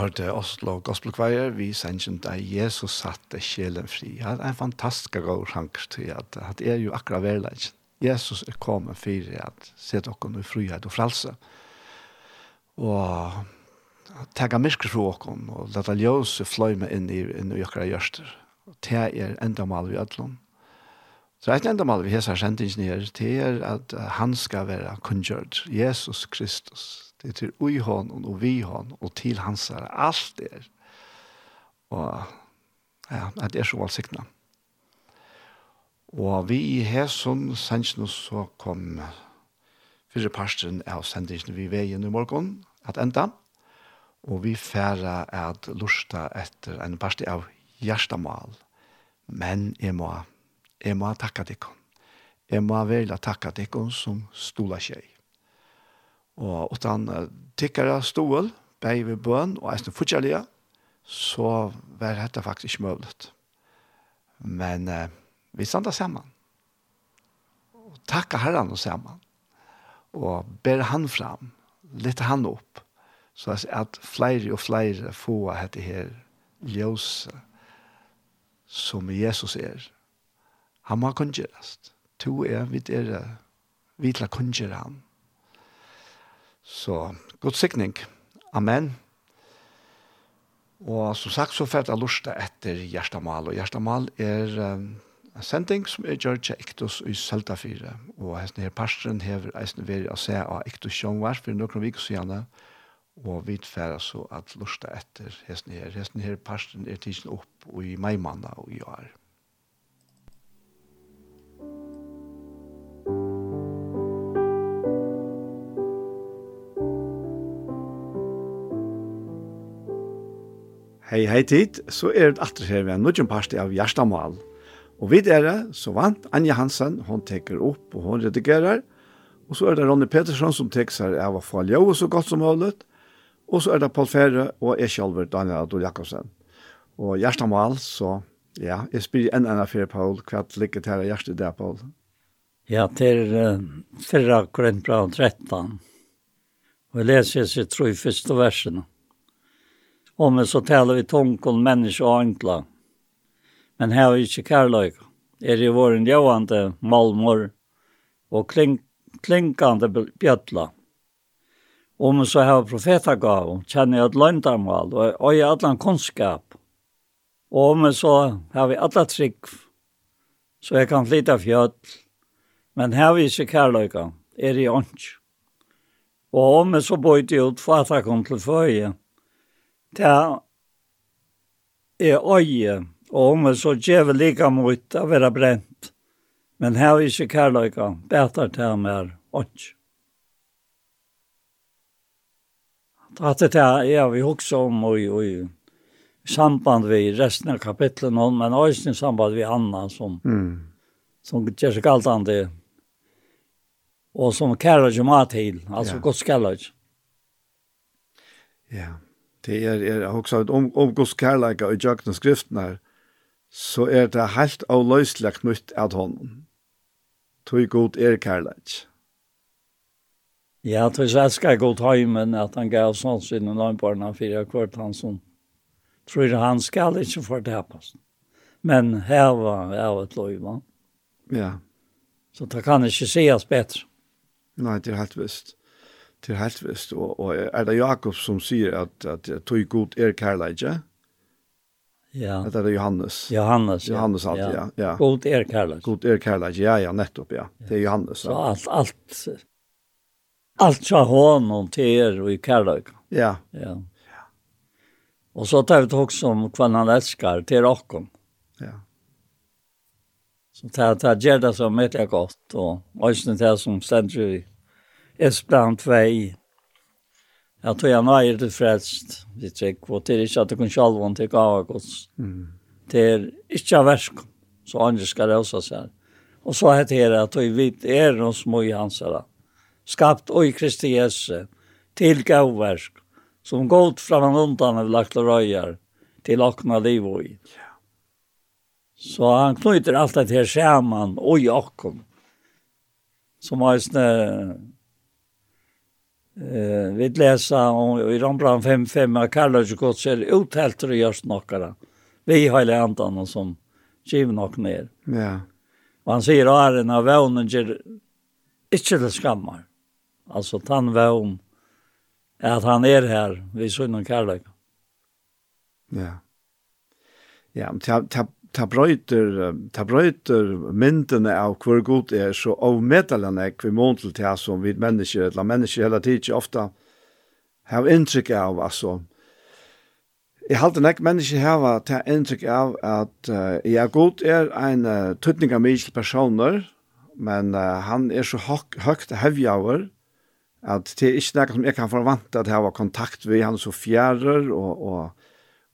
hørte Oslo Gospel Choir, vi sender der Jesus satte sjelen fri. Ja, det er en fantastisk god sjank til at, det er jo akkurat verleggen. Jesus er kommet for at se dere i frihet og frelse. Og tega myrker fra dere, og lette ljøse fløyme inn i, inn i akkurat gjørster. Og det er enda mal vi ødlom. Så et enda mal vi hesa sendingen her, det er at han skal være kunngjørt. Jesus Kristus, Det er ui honom og vi honom og til hans er Allt er. Och ja, det är så valsikna. Og vi i Hesun sendte så kom fyrre parsten av sendingen vi veien i morgen at enda. Og vi færa at lusta etter en parstri av hjertemål. Men jeg må, jeg må takka dikken. Jeg må velja takka dikken som stola tjei. Og utan tikkere stål, bei ved bøn og eisne fortjellige, så var dette faktisk ikke mulig. Men eh, vi standa sammen. Og takka herran og sammen. Og ber han fram, litt han opp, så at flere og flere få dette her ljøse som Jesus er. Han må kunngjørast. To er vidt er vidt la kunngjøre han. Så god sikning. Amen. Og som sagt så fært jeg lusta etter Gjerstamal, og Gjerstamal er um, en sending som er gjør til Iktus i Søltafire, og hesten her pastoren hever eisen veri å se av Iktus Sjongvar for noen viker siden, og vi færa så at lusta etter hesten her. Hesten her pastoren er tidsen opp i meimanna og i år. Thank Hei, hei tid, så er det atre her ved en nødgjøn parste av Gjerstamal. Og vid er det, så vant Anja Hansen, hon teker opp og hon redigerer. Og så er det Ronny Petersson som teker seg av å få ljø så godt som mulig. Og så er det Paul Ferre og jeg selv, Daniel Adol Jakobsen. Og Gjerstamal, så ja, jeg spyr en annen fire, Paul, hva ligger til her der, Paul? Ja, til uh, 4 Korintbra 13. Og jeg leser seg, tror jeg, første versen. Og men så taler vi tonkon människa og enkla. Men er är ikke kärlek. Er i våren ljåande malmor og klink, klinkande bjötla. Om man så har profetagav, jeg et løgndarmal og øy är allan kunnskap. Og om så har vi alla trygg, så jeg kan flytta fjöll. Men her vi ikke kærløyga, er i ånds. Og om så bøyde ut for at jeg kom til føje, det er øye, og om så gjør lika mot å være brent. Men her er ikke kærløyga, bedre til mer ånd. At det er ja, vi også om og, og samband vi resten av kapitlen, men også i samband vi Anna som, mm. som gjør seg alt annet og som kærløyga mat til, altså ja. godt kærløyga. Ja. Yeah det er, er også om, om Guds kærleika og jøkna skriften her, så er det helt avløselig knytt av hånden. Tøy god er kærleik. Ja, tøy jeg godt heimen at han gav sånn sin og nøgnbarna fyrir kvart han som tror han skal ikke fortapas. Men her var jeg et løyva. Ja. Så det kan ikke sies bedre. Nei, det er helt visst til helt vest. Og, og er det Jakob som sier at, at tog god er kærleidje? Ja. At det er Johannes. Johannes, ja. Johannes alt, ja. ja. God er kærlighet. God er kærleidje, ja, ja, nettopp, ja. ja. Det er Johannes. Ja. Så alt, alt, allt sa honom till er og i kærlighet. Ja. Ja. Och så tar vi det også om hva han älskar till Rakom. Ja. Så tar det gjør det som heter gott og også det som stender i Esplan 2. Jeg tror jag nöjer det frelst, Vi tycker og det är inte att det kan om til gav gods. Det är ikke av versk, Så andre skal røse seg. Og så heter det att vi er noe små i hans här. Skapt og i Kristi Jesu. til gav versk, Som gått fra och undan av lagt og røyer, til åkna liv og i. Så han knyter alt det her samman og i åkken, Som har sånne, Eh, vi läser om i Rambran 5.5 av kallar gott så är det görs några. Vi har hela andan som giv nok ner. Ja. Och han säger att den av vånen ger inte det skammar. Alltså tan vån är att han är här vid sunn och kärlek. Ja. Ja, men ta ta brøyter, ta brøyter myndene av hvor god er så av medalene vi må til det som vi mennesker, eller mennesker hele tiden ofte har inntrykk av, altså. Jeg halte nek mennesker har ta inntrykk av at uh, ja, god er en uh, tøtning av mye personer, men uh, han er så høyt høk, hevjaver, at det er ikke noe som jeg kan forvante at jeg har kontakt med, han er så fjærer og, og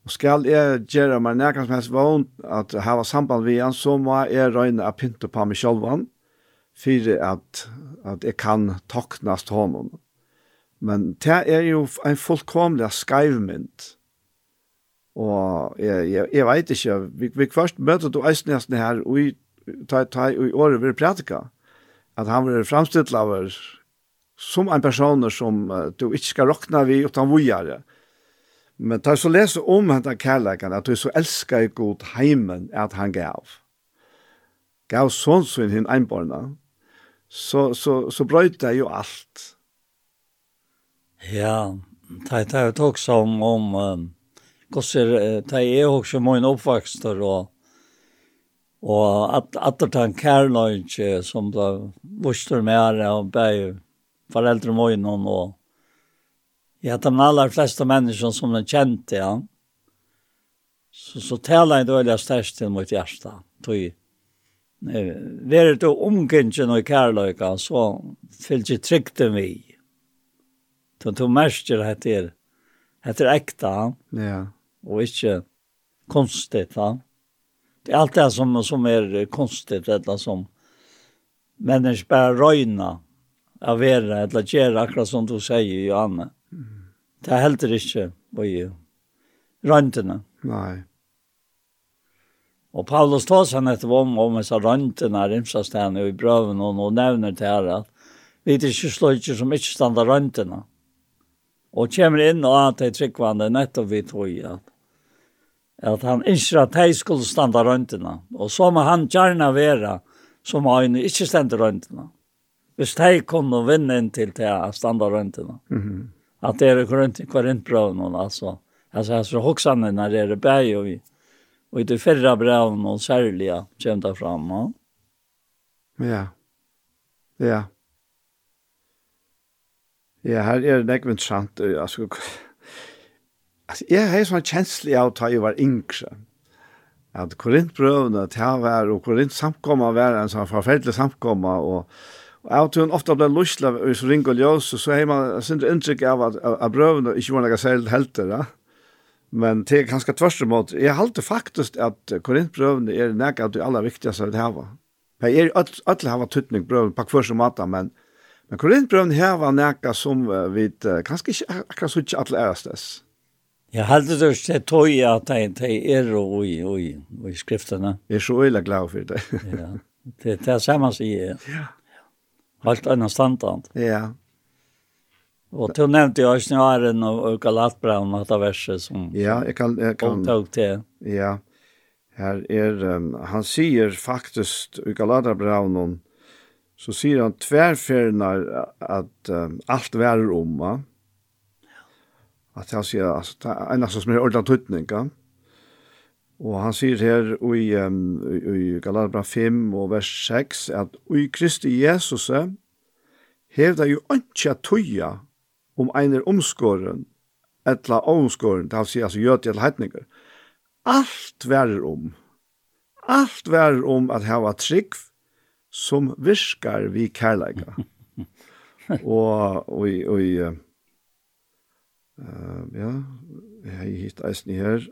Og skal jeg gjøre meg nærkant som helst vogn at jeg har samband med han, så må jeg røyne å pynte på meg selv for at, at jeg kan toknes til honom. Men det er jo en fullkomlig skrevmynd. Og jeg, jeg, jeg vet ikke, vi, vi først møter du eisnesten her og i, ta, ta, og i året vil prætika, at han vil framstilt av oss som en person som uh, du ikke skal råkne vi utan vujere. Men tar så lese om henne kærleikene, at du så elsker i god heimen at han gav. Gav sånn sin henne einborna, så, så, så brøyta jo alt. Ja, det er jo også om, om um, hvordan det er også min oppvokst, og Og at at han kærløyke som da vuster med og bei foreldre mine, og Ja, de aller flesta människor som de kjente, ja. Så, så taler jeg då eller til mot hjertet. hjärsta. Tog Vär det omkringen och kärlöka så fyllt sig tryggt den vi. Då tog märker heter, heter äkta. Ja. Och ikke konstigt, va? Det er allt det som, som är konstigt, eller som mennesker bare röjna av være, eller gjøre akkurat som du säger, Johanne. Det er heller ikke i. Røntene. Nei. Og Paulus tar seg nettopp om om disse røntene er imsastegene i brøven, og nå nevner til her at vi er ikke slår ikke som ikke stander røntene. Og kommer inn og at det er tryggvande nettopp vi tog at at han ikke at de skulle standa røntene. Og så må han gjerne være som øyne ikke stande røntene. Hvis de kunne vinne inn til til å standa røntene. Mm att det är korint korintbreven alltså. Alltså alltså hoxarna när det är berg och vi och i det förra breven och särliga kända fram. Ja. Ja. Ja. Ja, her er det ikke sant. Altså, altså jeg har sånn kjenslig av at jeg var yngre. At Korintbrøvene til å være, og Korint samkommet var en sånn forferdelig samkommet, og Og jeg tror hun ofte ble lusla i så ring og ljøs, og så har man sin inntrykk av at, at brøvene ikke var noe særlig helter, da. Men det er ganske tvørste måte. Jeg halte faktisk at korintbrøvene er nek av det aller viktigste vi har. Det er alle har tøtning brøvene på hver som måte, men, men korintbrøvene her var nek som vi kanskje ikke akkurat så ikke alle ærestes. Jeg halte det ikke tog at det er og i og i, og i skriftene. Jeg er så øyla glad for det. ja, det er det samme sier jeg. Ja. Helt annan standard. Ja. Og du Och då nämnde jag snören och Galatbran og det verset som Ja, jeg kan jag kan tog til. Ja. her er, um, han säger faktiskt i Galatbran så sier han tvärfärnar at um, alt værer om va. At han sier, altså, det er en som er ordentlig tutninga. Ja Og han sier her i, um, i Galabra 5 og vers 6 at «Ui Kristi Jesus hevda jo ønskja tøya om einer omskåren, etla omskåren, det vil si altså gjøt eller heitninger. Alt værer om, alt værer om at hava trygg som virkar vi kærleika. og, og, og, uh, ja, jeg hitt eisen her,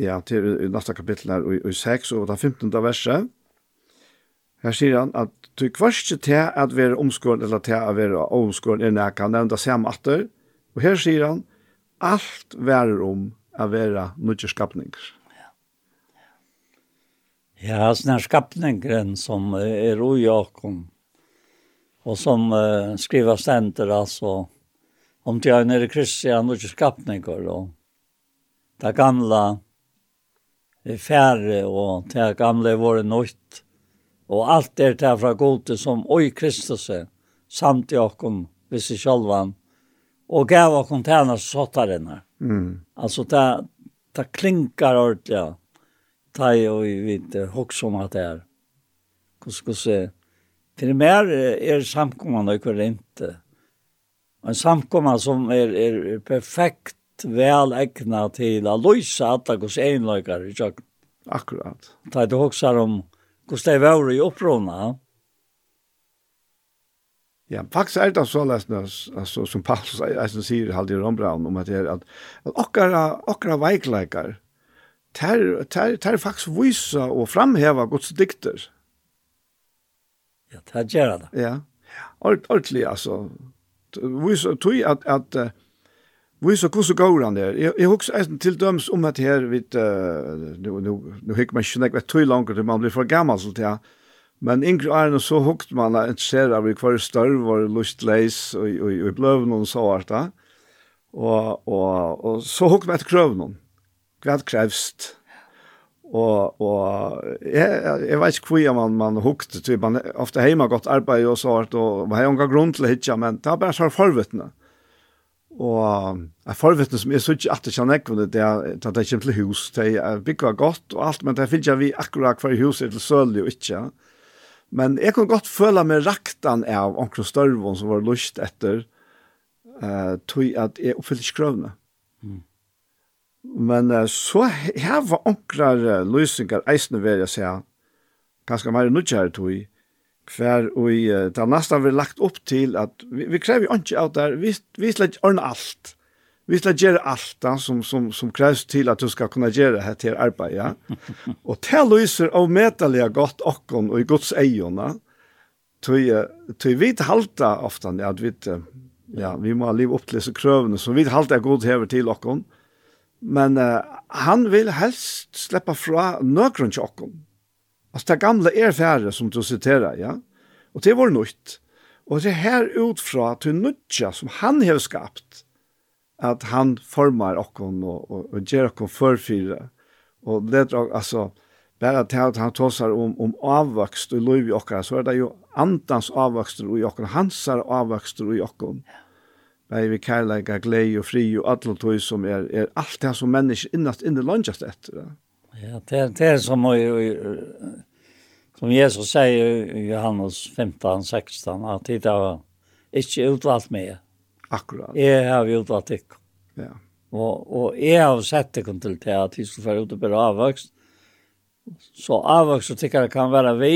Ja, til i neste kapittel her, i, i 6 og det 15. verset. Her sier han at du kvarske til at være omskåren eller til at være omskåren er nækka, han nevnte samme atter. Og her sier han, alt værer om å være nødvendig skapninger. Ja, sånn sånne skapningren som er ujakom, og som uh, skriver stenter, altså, om til han er kristian nødvendig skapninger, og det gamle færre, og det gamle våre nøyt. Og alt er det fra gode som oi Kristus er, samt i okken, hvis i sjølvan, og gav okken tjener sottarene. Mm. Altså det, det klinkar ordentlig, ja. Det er jo vidt hoks om at det er. Hvordan skal jeg si? Til mer er samkommende ikke rent. En samkommende som er, er perfekt helt vel egna til å løse alle hos enløkere ikke kjøkken. Akkurat. Da du også om hvordan det var i opprona. Ja, faktisk er det så løsende, altså, som Paulus Eisen sier halde i Rombraun, om at det er at, at okkara, okkara veikleikar, ter, ter, ter faktisk vysa og framheva gods dikter. Ja, det gjør det. Ja, ordentlig, altså. Vysa, tog at, at, at Vi så kus går han där. Jag hooks en till döms om att här vid nu nu nu hick man snack vet tog långt till man blir för gammal så där. Men yngre är så hookt man att ser av kvar större var lustleis och och och blev någon så vart där. Och och och så hookt man att kröv någon. Vad krävst? Och och jag jag vet inte hur man man hookt typ man ofta hemma gott arbete och så vart och vad har jag grund till hitcha men det har bara så förvetna. Mm Og jeg forvittne som jeg synes at det kjenner ikke det, er at det kommer til hus, det er bygget godt og alt, men det finner jeg vi akkurat hver hus er til sølig og ikke. Men jeg kan godt føle meg raktan av omkring størvån som var lyst etter, uh, tog at jeg oppfyllte ikke krøvene. Mm. Men uh, så her var omkring uh, løsninger eisende ved jeg sier, ganske mer nødgjere tog, Hver og i, det har nesten lagt opp til at vi, vi krever jo ikke av der, vi, vi slett ordne alt. Vi slett gjøre alt da, som, som, som kreves til at du skal kunne gjøre det til arbeid, ja. og det lyser av medelige godt okken og i Guds eierne, tøy, tøy vi halta ofta at vi, ja, vi må leve opp til disse krøvene, så vi halta er god hever til okken. Men uh, han vil helst slippe fra nøkron til okken Altså det gamle er færre som du siterer, ja. Og det var nytt. Og det her utfra til nødja som han har skapt, at han formar okkon og, og, og gjør okkon førfyre. Og det er altså, bare til at han tåsar om, om avvokst og lov i okkar, så er det jo andans avvokster i okkar, hansar avvokster i okkon. Ja. vi kærleika, glei og fri og alle tog som er, er alt det som mennesker innast inne løngjast etter. Ja. Ja, det, er, det er som, som Jesus sier i Johannes 15, 16, at det er ikke utvalgt med. Akkurat. Jeg har utvalgt ikke. Ja. Og, og jeg har sett det til det at vi skal være ute på avvokst. Så avvokst og tykker kan være vi,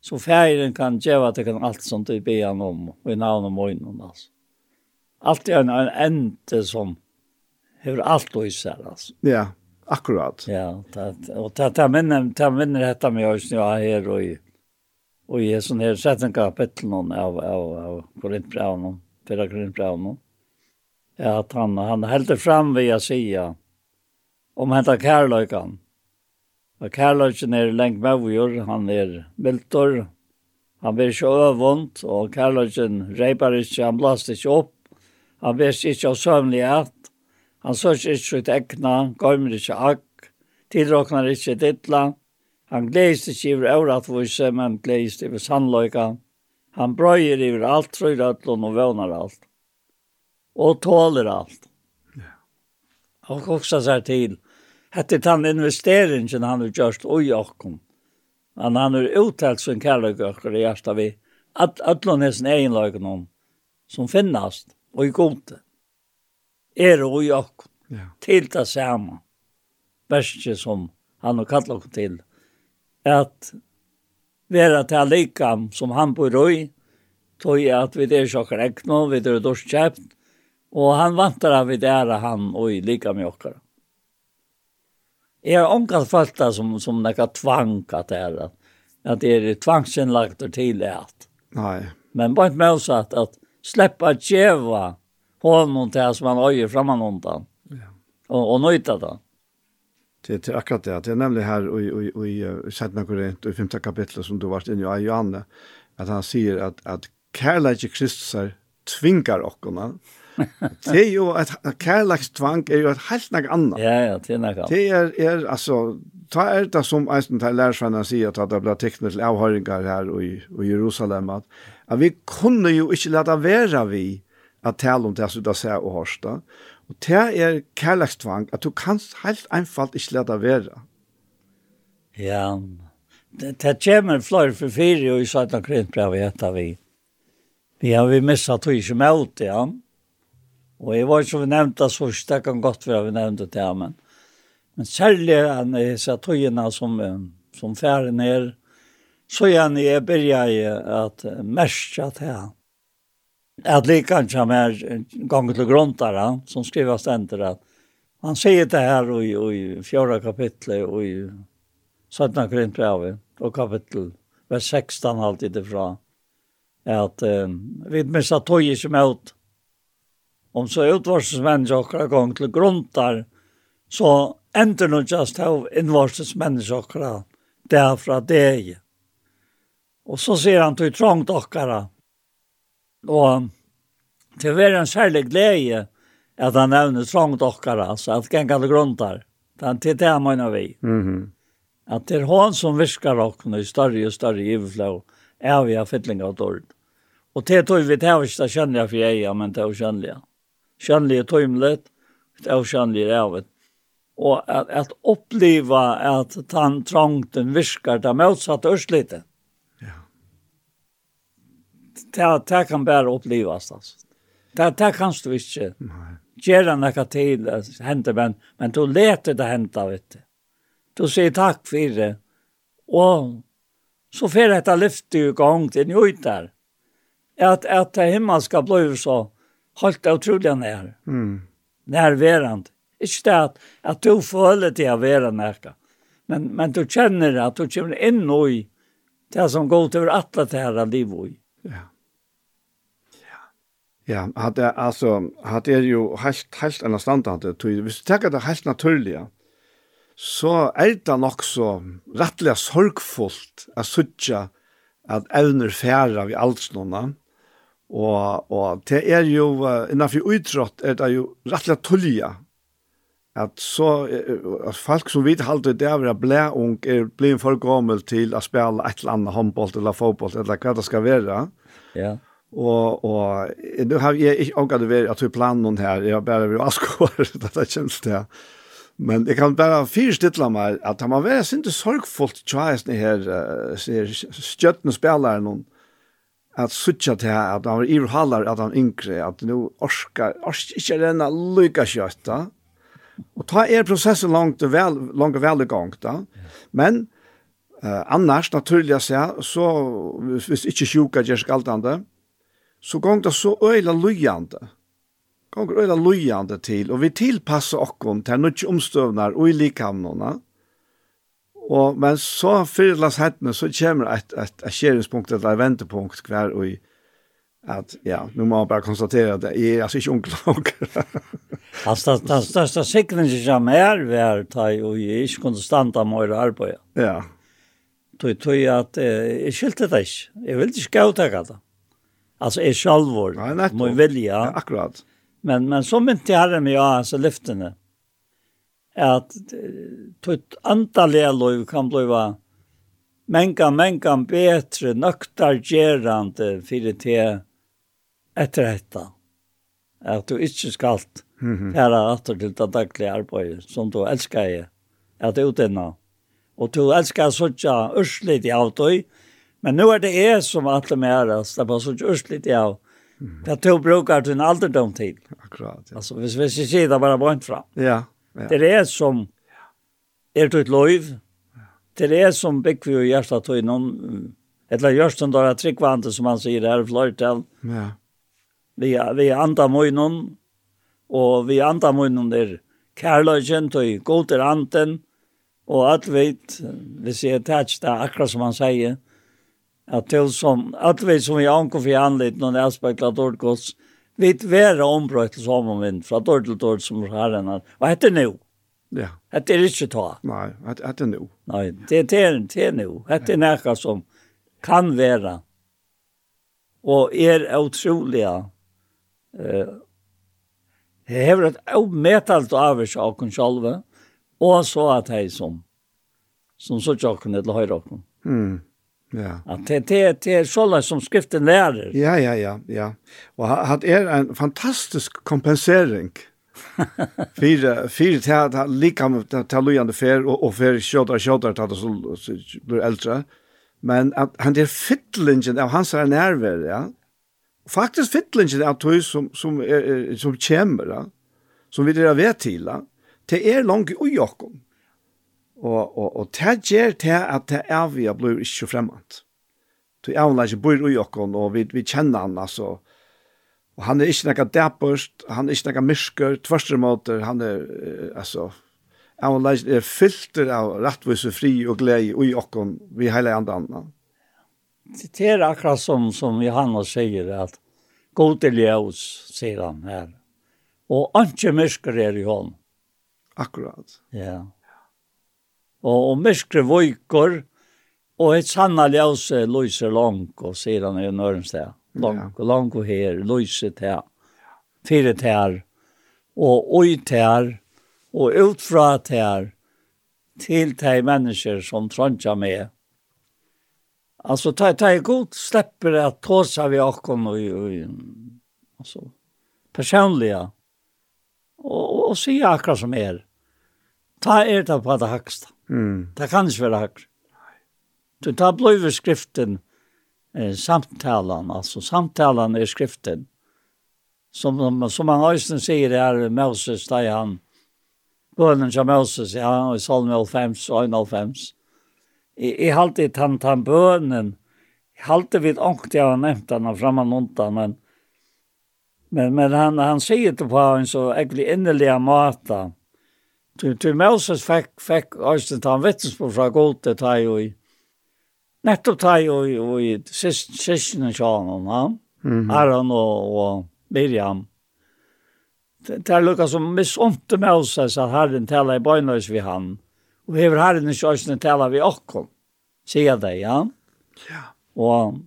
så ferien kan gjøre at det kan alt som det be han om, og i navn og morgenen, altså. Alt er en, en ente som har alt å især, altså. Ja, ja Akkurat. Ja, det, og det det minner, det minner dette med oss ja här og i och i sån här sjätte kapittel någon av av av Korint Fyra Peter Korint Ja, att han han hällde fram ved å si om henta kärlökan. Og kärlökan er lengt med vår, han er viltor. Han blir ikke övont og kärlökan repar ikke, han blåser ikke opp, Han blir ikke av sömnlighet. Han sørs ikke ut ekna, gøymer ikke akk, tilråknar ikke dittla. Han gleist ikke iver øvratvise, men gleist iver sannløyka. Han brøyer iver alt, trøyr at og vønar alt. Og tåler alt. Ja. Og også seg til, hette han investeringen han har gjort ui okkom. Men han har uttalt sin kærløyke okkur i hjertet vi. At, Ötlån er sin egenløyke noen som finnast og i gode er og jokk ja. til det samme verset som han har kallt oss til. At være til likam som han bor i tog at vi er sjokker ekno, vi er dorskjæpt og han vantar at vi er han og i lika med okkara Jeg har omkalt følt det som, som nekka tvang at det er at det er tvangsinnlagt og tidlig at. Nei. Men bare med oss at, at sleppa djeva honom til som han öjer framan undan. Ja. Och, och nøyta då. Det det akkurat det. Det er nemlig här i i i Sedna Korint i femte kapitlet som du vart inne i Johanne att han sier att att kærleik Kristus er tvingar okkona. det är ju att kärleks tvang är ju helt nek annat. Ja ja, det är. Det är er alltså ta er det som Eisen til lärsarna sier att det ble teknet til avhöringar här i, i Jerusalem att, at vi kunde ju inte låta vara vi at tale om det som du ser og hørs da. Og det er kærlekstvang, at du kan helt einfalt ikke lade være. Ja, det, det kommer flere for fire, og i satt og krent brev etter vi. Vi har vi mistet tog ikke med ut ja. Og jeg var som vi nevnte, så det kan godt være vi nevnte det, men, men særlig han er så togene som, som færre ned, så gjerne jeg begynte at merke til han at likan som er gånger til grundare som skrivas ständer att han säger det här i, i fjärde kapitlet och i södra Korintbrevet og kapitel vers 16 alltid ifra att um, vi missa tog som ut om så utvarsmänniskor okra gång til grundar så ender nog just av innvarses åkra okra derfra deg og och så ser han till trångt åkara Og til å være en særlig glede at han nevner trangdokkar, altså at gengande gruntar. Det er til det han mener vi. Mm -hmm. At det er han som viskar okkene i større og større giverflå, er vi av fytling av dård. Og det tog vi til å ikke kjenne for jeg, men til det Kjenne kjennelige. Kjennelige tøymlet, det kjenne kjennelige av det. Og at, at oppleva at han trangten viskar det motsatte ørslitet det, det kan bare opplevas. Altså. Det, det kan du ikke. Nei. Gjøre noe til hente, men, men du leter det hente, vet du. Du sier takk for det. Og så får dette lyfte i gang til en ut der. At, at det himmel skal så holdt det utrolig nær. Mm. Nærværende. Ikke det at, at du føler til å være nærke. Men, men du kjenner at du kommer inn i det som går til att atle til her livet i. Ja. Ja, hat er alltså hat er ju helt helt annan standard att du visst tackar det helt naturliga. Så är det nog så rättliga sorgfullt att söka att evner färra vi alls nåna. Og og det är ju innanför utrått er det jo rettelig tulliga. At så at folk som vet halt det där blä ung er blir for gammel til å spela et eller annat handboll eller fotboll eller hva det skal vara. Ja. Og, og nå har jeg ikke ångret ved at vi planer noen her, jeg har bare vært askåre det er kjent det. Men jeg kan bare fyrstidla meg at man var sinte sorgfullt tjæsne her, uh, støttende spillere noen, at suttja til at han var iverhalar at han yngre, at nå orskar, orskar ikke renna lykka kjøtta. Og ta er prosessen langt og vel, langt og vel i gang da. Men uh, annars, naturlig å si, så hvis ikke sjuka gjør skaltande, mm så gong det så øyla lujande. Gong det øyla lujande til, og vi tilpassa okkon til nødvendig omstøvnar og i likhavnene. Og, men så fyrlas hettene, så kommer et, et, et skjeringspunkt, et ventepunkt hver og i at ja, nu må man bare konstatera at jeg er altså ikke onkel. altså, den største sikringen som er ved ta og jeg ikke kunne standa med å arbeide. Ja. Tog, tog at eh, jeg skilte det ikke. Jeg vil ikke gavtaka det. Alltså är självor. Ja, Må vilja. Ja, akkurat. Men men som inte har med jag alltså lyftene. Att tut antaliga lov kan bliva menka menka bättre nöktar gerande för det efter detta. Att du inte skall färra åter till det dagliga arbetet som du älskar. Att det utinna. Och du älskar sådär urslit i autoi Men nu är det är som alla märas, det var så just lite jag. Det tog brukar til en alderdom till. Akkurat. Ja. Alltså, hvis vi ser det bara bort fram. Ja, ja. Det är som er det ett liv. Det är som bygger vi i hjärtat til någon eller görs den där tryckvante som man säger her i Florida. Ja. Vi vi andar munnen, och vi andar mojnon där til till goder anten och at vet vi ser attached där akkurat som man säger at til som att vi som jag ankom för anlit någon aspekter dåligt gods vi vera ombrøtt til sommervind fra dår til dår som har en annen. Hva heter nå? Ja. Hette er ikke ta. Nei, at at det nå. Nei, det er det er nå. Hette er noe som kan være og er utrolig eh, jeg hever et avmetalt avvis av oss selv, og så at jeg som som så tjokken til høyre oss. Mm. Ja. At det, det, det er sånn som skriften lærer. Ja, ja, ja. ja. Og at det er en fantastisk kompensering fyra fyra tät att lika tät lojande fer och och fer shotar shotar tät så blir äldre men att han det fittlingen av hans nerver ja faktiskt fittlingen av tog som som är, som kämmer ja? som vi det vet till ja? det är långt och Jakob Og, og, og det gjør det at det er vi blir ikke fremmant. Så er vil ikke bor i okken, og vi, vi kjenner han, altså. Og han er ikke noe dæpest, han er ikke noe mysker, tverstre måter, han er, altså, er vil ikke er filter av rettvise fri og glede i okken, vi hele andre andre. Det er akkurat som, som Johannes sier, at god til ljøs, sier han her. Og ikke mysker er i hånd. Akkurat. Ja. Yeah og, og myskre vojkor, og et sanna ljøse lyser langt, og sier han i Nørensted. Langt, ja. langt og her, lyser til, fire til, og oi til, og utfra til, til de mennesker som trønner med. Altså, ta ta er god slipper det att tåsa vi akkurat og, og, altså, personlige, og, og, og sier akkurat som. Er. Ta er det på det högsta. Mm. Det kan ikke være høyre. Så da blir skriften eh, samtalen, altså samtalen er skriften. Som, som han også sier her, Moses, da han, bønnen til Moses, ja, i Salme 95 og 91. Jeg i halte i tant han bønnen, jeg halte vidt ångt jeg har nevnt han framme nonta, men, men, men han, han sier det på en så egentlig innerlig måte, til, til Moses fekk, fekk også ta en vittnesbord fra Gode, ta jo i, nettopp ta jo i, og i sysken og ja? mm -hmm. Aron og, og Miriam. Det det er lukka som misunte Moses at Herren taler i bøgnøys vi han, og hever Herren ikke Øystein taler vi okkom, sier det, ja? Ja. Og,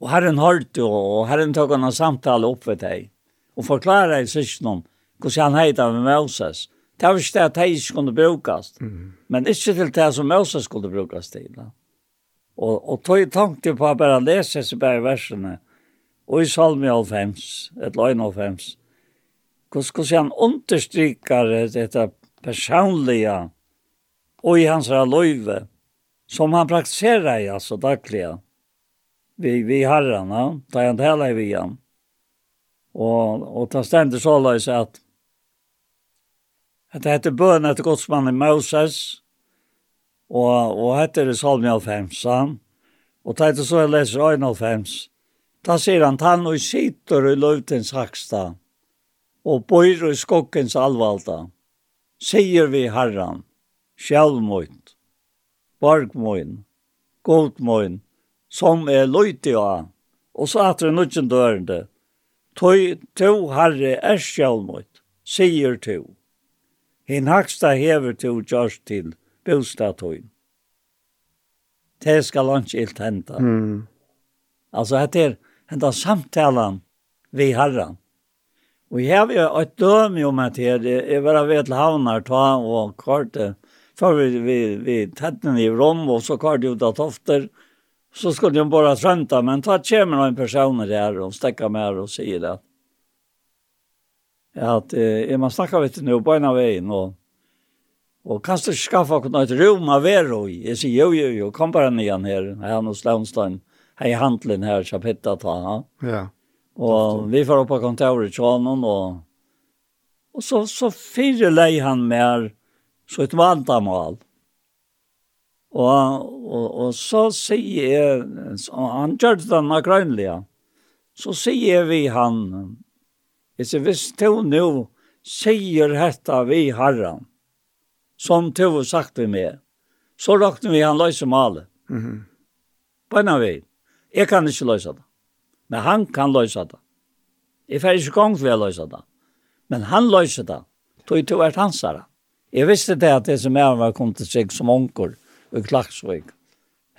og Herren hørte, og Herren tok han en samtale opp ved deg, og forklarer i sysken om hvordan han heter med Moses, Det var ikke det at de ikke kunne brukes, mm. men ikke til det som Moses skulle brukes til. Da. Og, og tog tanke på å bare lese seg bare versene, og i salmi 95, et løgn 95, hvordan han understryker dette personlige, og i hans løyve, som han praktiserer i altså dagliga. Vi, vi herrarna, da han taler vi vian. Og, og ta ständer så lös at Det heter bøn etter godsmannen Moses, og, og heter det Salmi Alfemsan. Og det heter så jeg leser Øyne Alfems. Da sier han, han og sitter i løvtens haksta, og bøyr i skokkens alvalda. Sier vi herran, sjálvmøynt, borgmøynt, godmøyn, som er løyti av. Og så at det nødgjende dørende, tøy, tøy herre er sjálvmøynt, sier tøy. Hinn haksta hever til Gjørs til bostadtøyen. Det skal han ikke helt hente. Mm. Altså, det er hente samtalen vi herren. Og jeg har jo et døm om at her, jeg var ved til havner, ta og karte, før vi, vi, vi tettene i rom, og så karte ut av tofter, så skulle de bare trønta, men ta kommer noen personer der, og stekker med her og sier det at eh, man snakkar litt nå på en av veien, og, og kan du skaffe noe et rom av vero i? Jeg sier, jo, jo, jo, kom bara nian her, her hos Launstein, her i handelen her, så kjapitta ta, ja. Ja. Og vi får opp på kontoret til honom, og, og så, så fyrre lei han mer, så et vantamal. Og, og, og så sier jeg, han gjør det denne grønlige, så sier vi han, Jeg sier, hvis du nå, sier dette vi herren, som du har sagt vi med, så råkner vi han løse malet. Mm en av vi. Jeg kan ikke løse det. Men han kan løse det. Jeg får ikke gang til å løse det. Men han løser det. Tog to er hans herre. Jeg visste det at det som jeg var kommet til seg som onker i Klagsvik.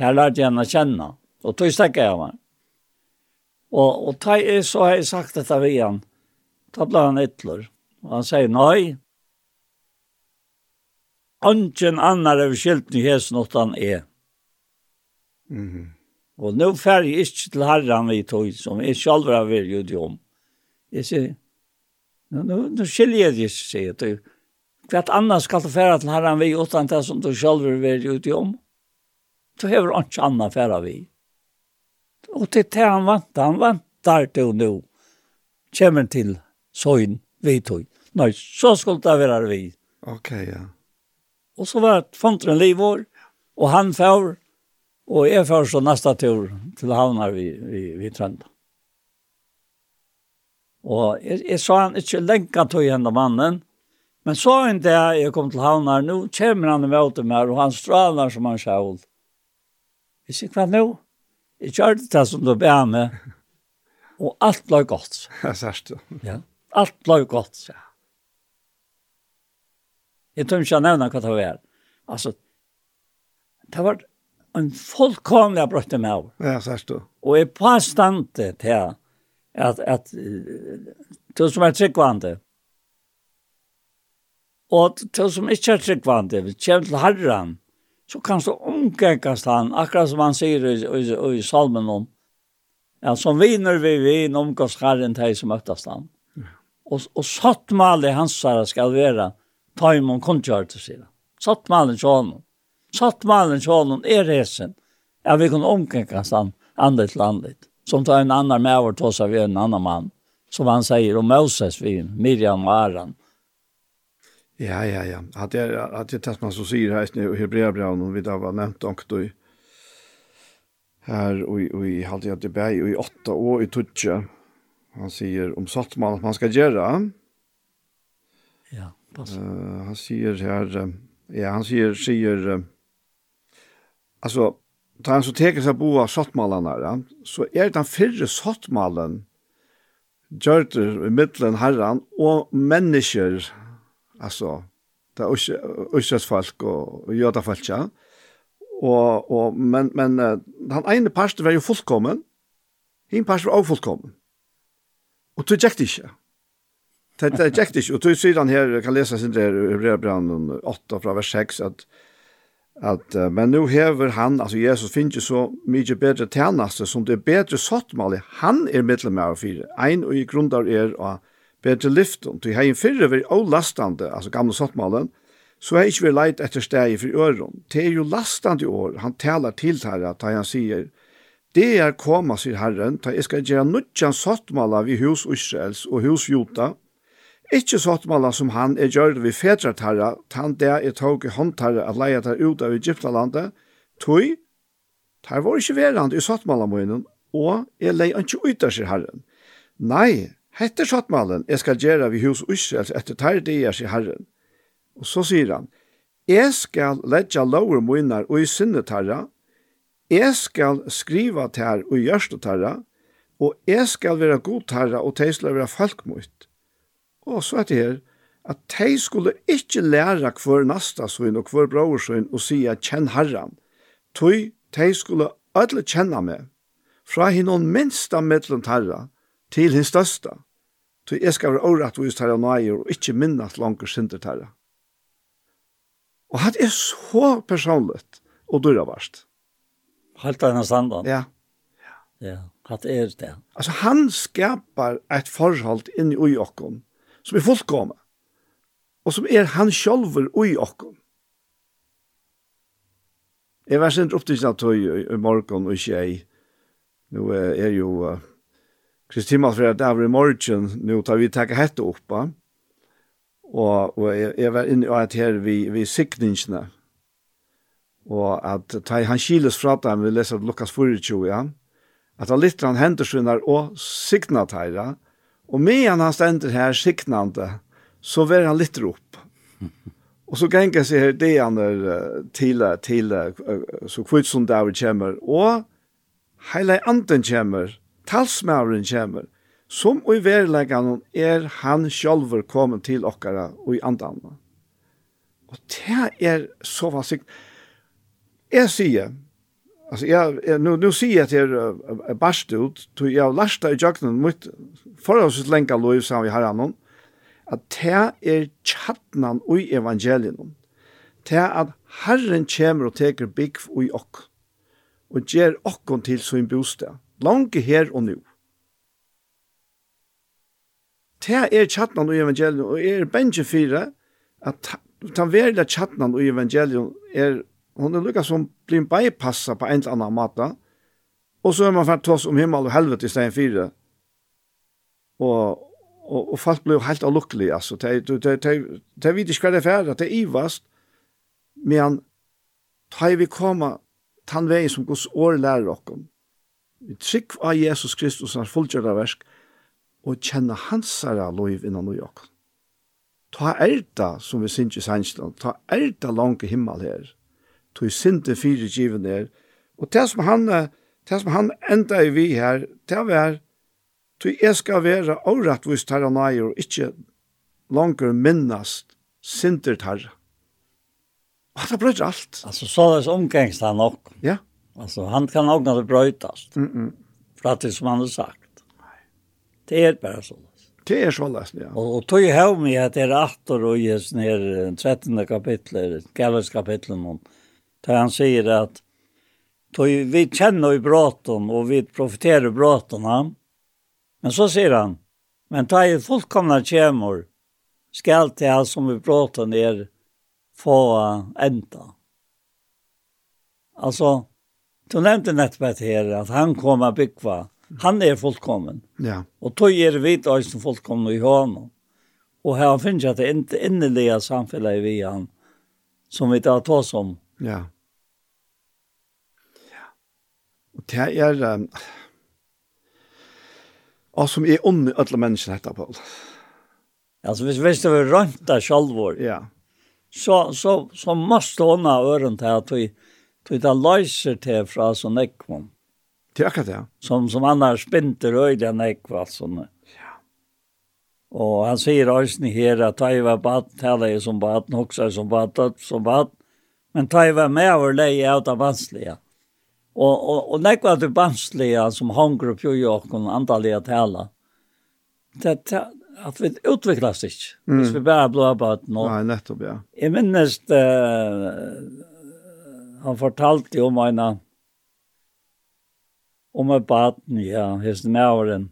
Her lærte jeg henne kjenne. Og tog stekker jeg meg. Og, og ta, så har jeg sagt dette ved henne Da ble han ytler. Og han sier, nei, Ongen annar er av i hesen åt han er. Mm -hmm. Og nå fer jeg ikke til herren vi tog, som jeg selv har vært gjort om. Jeg sier, nå, nå, nå skiljer jeg det, sier jeg til. Hva annet skal du fære til herren vi utan det som du selv har vært gjort om? Du har ikke annet fære vi. Og til det han vant, han vant der til nå. kommer til søgn vi tog. Nei, så skulle det være vi. Ok, ja. Og så var det fondren liv vår, og han fær, og jeg fær så neste tur til havner vi, vi, vi trønda. Og jeg, jeg sa han ikke lenka tog henne mannen, men så en dag jeg kom til havner, nå kommer han i møte med og han strålar som han sjål. Jeg sier, hva nå? Jeg kjørte det som du ber med, og alt ble godt. Ja, sørst det. Ja. Alt ble godt, sa han. Jeg tror ikke jeg nevner hva det var. Altså, det var en fullkomlig brøtte med av. Ja, sørst du. Og jeg påstande til at, at du som er tryggvande, og du som ikke er tryggvande, kommer til herren, så kan du omgengast han, akkurat som han sier i, i, i salmen om, ja, som viner vi vin omgås herren til som møttast han. Mm. Og, og satt malet hans her skal vera taimon kundkjør til siden. Satt malen honom. Satt malen honom er resen. Ja, vi kunne omkringa samt andet til andre. Som tar en annan med over til oss av en annan mann. Som han sier om Moses vi, Miriam og Aran. Ja, ja, ja. Att jag att jag testar man så sier her i Hebreabraun, og vi da var nevnt om du här och och i hade jag det i åtta år i tutcha han sier om sattman at man skal gjøre. Ja, pass. Uh, han sier her, uh, ja, han sier, sier uh, altså, da han så teker seg bo av sattmalen her, ja, så er den fyrre sattmalen gjørter i middelen herren og mennesker, altså, det er øsresfolk og, og jødafolk, ja. Og, og, men, men uh, han ene parten var jo fullkommen, hin parten var også fullkommen. Og du gikk det ikke. Det, det gikk det ikke. Og du sier han her, kan lese sin der i 8 fra vers 6, at, at men nu hever han, altså Jesus finner ikke så mye bedre tjeneste som det er bedre sottmålet. Han er medlem av fire. Ein og i grunnlag er av bedre lyften. Du har en fyrre ved avlastande, altså gamle sottmålen, så er ikke vi leit etter steg for øren. Det er jo lastande år han taler til her, at han sier, Det er koma, sier Herren, ta jeg skal gjøre nødjan sattmala vi hus Israels og hus Jota, ikkje sottmala som han er gjør vi fedrat herra, tan der er tog i håndtarra at leia der ut av Egyptalandet, tog, tar var ikkje verand i sottmala moinen, og jeg lei ikkje ut av sier Herren. Nei, hette sottmalen, jeg skal gjøre vi hus Israels etter ter det er sier Herren. Og så sier han, Jeg skal ledja lover munnar og i sinnetarra, Jeg skal skriva til her og gjørste tarra, og jeg skal være god tarra, og de skal være folkmøyt. Og så er det her, at de skulle ikke lære hver nastasøyn og hver brorsøyn og sige kjenn herran, tog de skulle alle kjenne meg, fra hinnon minsta mellom tarra til hins største. tog jeg skal være åretvis tarra nøyer og ikke minnet langer synder tarra. Og hatt er så personligt og dyravarst. Helt av henne standan. Ja. Ja, hatt er det. Altså, han skapar et forhold inni ui okkom, som er fullkomme, og som er han sjolver ui okkom. Jeg var sent opptidsen av tøy i morgon og tjei. Nå er jo uh, Kristi Malfred er i morgen, nå tar vi takk hette oppa. Og, og jeg, jeg var inne i at her vi, vi sikningsne, og at ta han kiles fra dem, vi leser Lukas 24, ja, at han litt han henter sinner og signa teira, og medan han stender her signande, så ver han litt opp. Og så ganger seg her det han er til, til, så kvitt som det er kommer, og heile anden kommer, talsmæren kommer, som og i verleggen er han sjølver kommet til okkara og i andan. Og det er så vansikt. Jeg sier, altså jeg, jeg, nu, nu sier jeg til uh, barst ut, tog jeg har lasta i jøkkenen mot forholdsvis lenge lov sammen vi har annan, at det er tjattnan ui evangelien, Det er at Herren kommer og teker bygg ui okk, og gjør okkon til sin bostad, langt her og nu. Det er tjattnan ui evangelien, og er bensje fire, at den verda tjattnan ui evangelien er hon er lukka som blir en bypassa på en eller annan måte, og så er man fært tås om himmel og helvete i stedet fire. Og, og, og folk blir helt allukkelige, altså. De, de, de, de, de vet ikke hva det er ferdig, det er ivast, men da vi kommer tann vegin som Guds år lærer okkom. Vi trygg av Jesus Kristus hans fullgjørda versk, og kjenne hans særa lov innan ui okkom. Ta erda, som vi synes i sannslan, ta erda langt himmel her, tog sinte fire given er. Og det som han, det som han enda i vi her, det var, tog jeg skal være årettvist herre nøye og ikke langer minnast sintert herre. Og det brøt alt. Altså, så er det omgengst han nok. Ja. Altså, han kan nok når det brøt alt. Mm -mm. For at det som han har sagt. Nei. Det er bare sånn. Det er så lest, ja. Og, og tog jeg med at det er 8 og gjør sånn her 13. kapittel, gallus kapittel, om där han säger att då vi känner i bråten och vi profiterar bråten han. Men så säger han, men ta i fullkomna kämor ska allt det här som vi pratar ner få ända. Alltså, du nämnde nettbett här att han kommer att byggva. Han är fullkommen. Ja. Och då är vi då som fullkomna i honom. Och här finns det inte innerliga samfället vi han som vi tar oss om. Ja. Og det er... Um, og som er onde alle mennesker etter på. Altså, hvis hvis visste vi rønt deg sjalvor, ja. så, så, så måste hon ha øren til at vi, vi da løser til fra sånn ekvom. Det er akkurat det, ja. Som, som annars spinter øyne en ekva, sånn. Ja. Og han sier også her at jeg var bad, tala jeg som bad, hoksa som bad, dødt som bad, men jeg var med over leie av det vanskelige. Ja. Og, og, og nekva til banslige som hongur og i åkken andalega tala. Det, det, at vi utviklas ikke. Mm. Hvis vi bare blå på at nå. Nei, nettopp, ja. Jeg minnes uh, han fortalte om en om en baden, ja, hos nævren.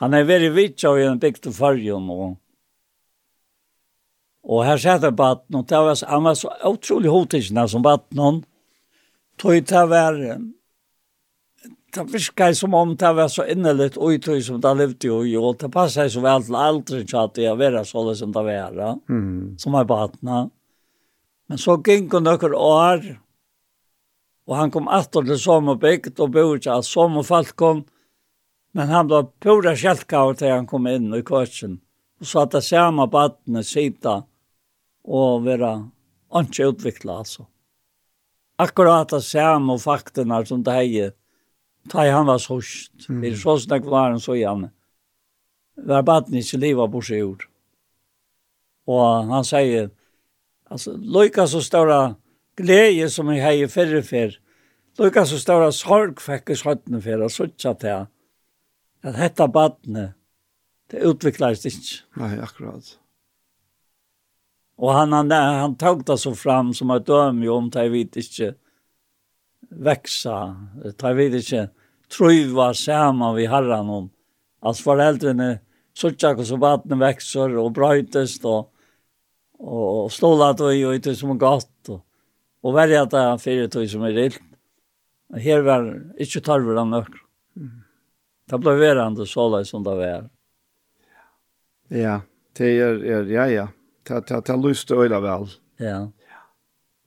Han er veldig vitt av en bygd til fargen nå. Og her sitter baden, og det var, han var så utrolig hotisende som baden tog ta vær, det virkar som om det var så innelig og tog som det levde jo og det passar så vel til aldri så att det var så det som det var, mm. som er batna. Men så gikk hon noen år og han kom aftur til sommerbygd og bor ikke at sommerfalt men han ble pura kjeltkaver til han kom inn i kursen. Og så at det samme badene sida og være ikke utviklet, altså akkurat det samme faktene som det här Da han var sørst. Mm. Det er så snakk var han så igen. Var baden ikke livet på seg ord. Og han sier, altså, lojka så stora glede som jeg har i fyrre fyr, Lojka så stora sorg fick jag skötten för och sådär til at dette badne det utvecklas ikke. Nei, akkurat. Och han, han, han tog det så fram som att döm ju om det vi inte växa. Det vi inte truva vi har han om. Att föräldrarna suttjak och så vattnet växer och bröjtes och, och, och stålat och ut som gott. Och, och välja att det är det som är rilt. här var inte tarvar han nok. Mm. Det blev verande så som det var. Ja, det er, er ja, ja ta ta ta lust öla väl. Ja.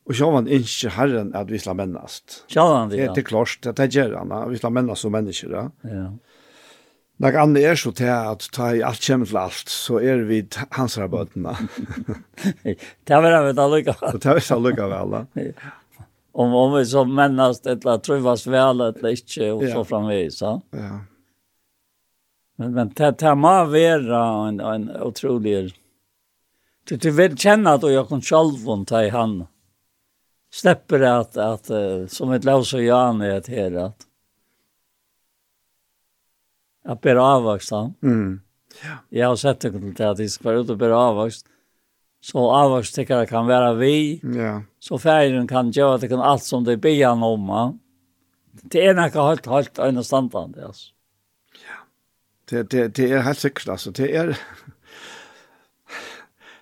Och jag var inte herren att vi ska männas. Ja, han vi. Det är klart att det gör han. Vi ska männas som människor. Ja. ja. När han är så till att ta i allt kämmet till så är vi hans rabatterna. det var det att lycka. Det var så att lycka väl. Om, om vi som männas eller trivas väl eller inte och så framvis. Ja. ja. Men, men det, det må vara en, en otrolig Du du vill känna att jag kan själv ta i han. Släpper det att att som ett lås och jan är det här att att bära avväxt Mm. Ja. Jag har sett det att det ska vara ut och bära avväxt. Så avväxt tycker jag kan vara vi. Ja. Så färgen kan göra det kan allt som det ber han om. Ja. Det är något helt helt annorlunda alltså. Ja. Det det det är helt säkert alltså. Det är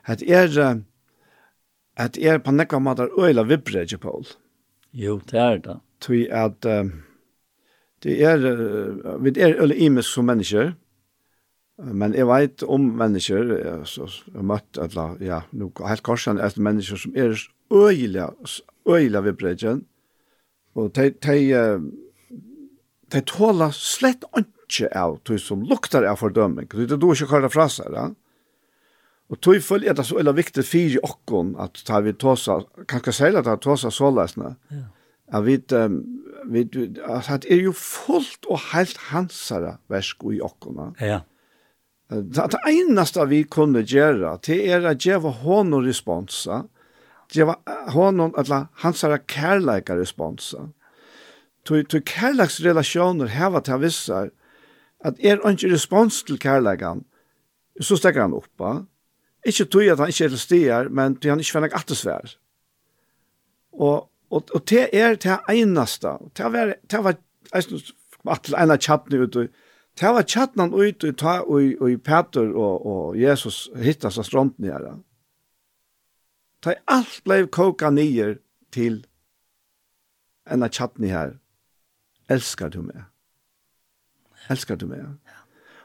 at er at er på nekka matar øyla vibreje Paul. Jo, det er det. Tui at um, det er uh, vi er øyla imes som mennesker. Men jeg vet om mennesker, så jeg har møtt, eller, ja, nu, helt korsan er mennesker som er øyla, øyla vibreje. Og de, de, de tåler slett ikke av, de som luktar av fordømming. Det er du ikke kallet fra seg. Ja? Og tog følg er det så veldig viktig for okken at ta vi tåsa, kanskje særlig at ta tåsa sålesne, ja. at vi, um, vi at det er jo fullt og helt hansere versk i okken. Ja. Det, det eneste vi kunne gjøre, det er å gjøre hånd og responsa, gjøre hånd og hansara hansere kærleika responsa. Tog, tog kærleiksrelasjoner heva til vissar, at er ikke respons til kærleikan, så stekker han oppa, Ikke tog at han ikke er til stier, men tog han ikke fann jeg Og, og, og det er det eneste. Det var, det var, jeg synes, at det ene tjattene ute. Det var tjattene ut og ta og og Peter og, og Jesus hittas av stronten her. Det er alt ble koka nyer til ene tjattene her. Elskar du meg? Elskar du meg?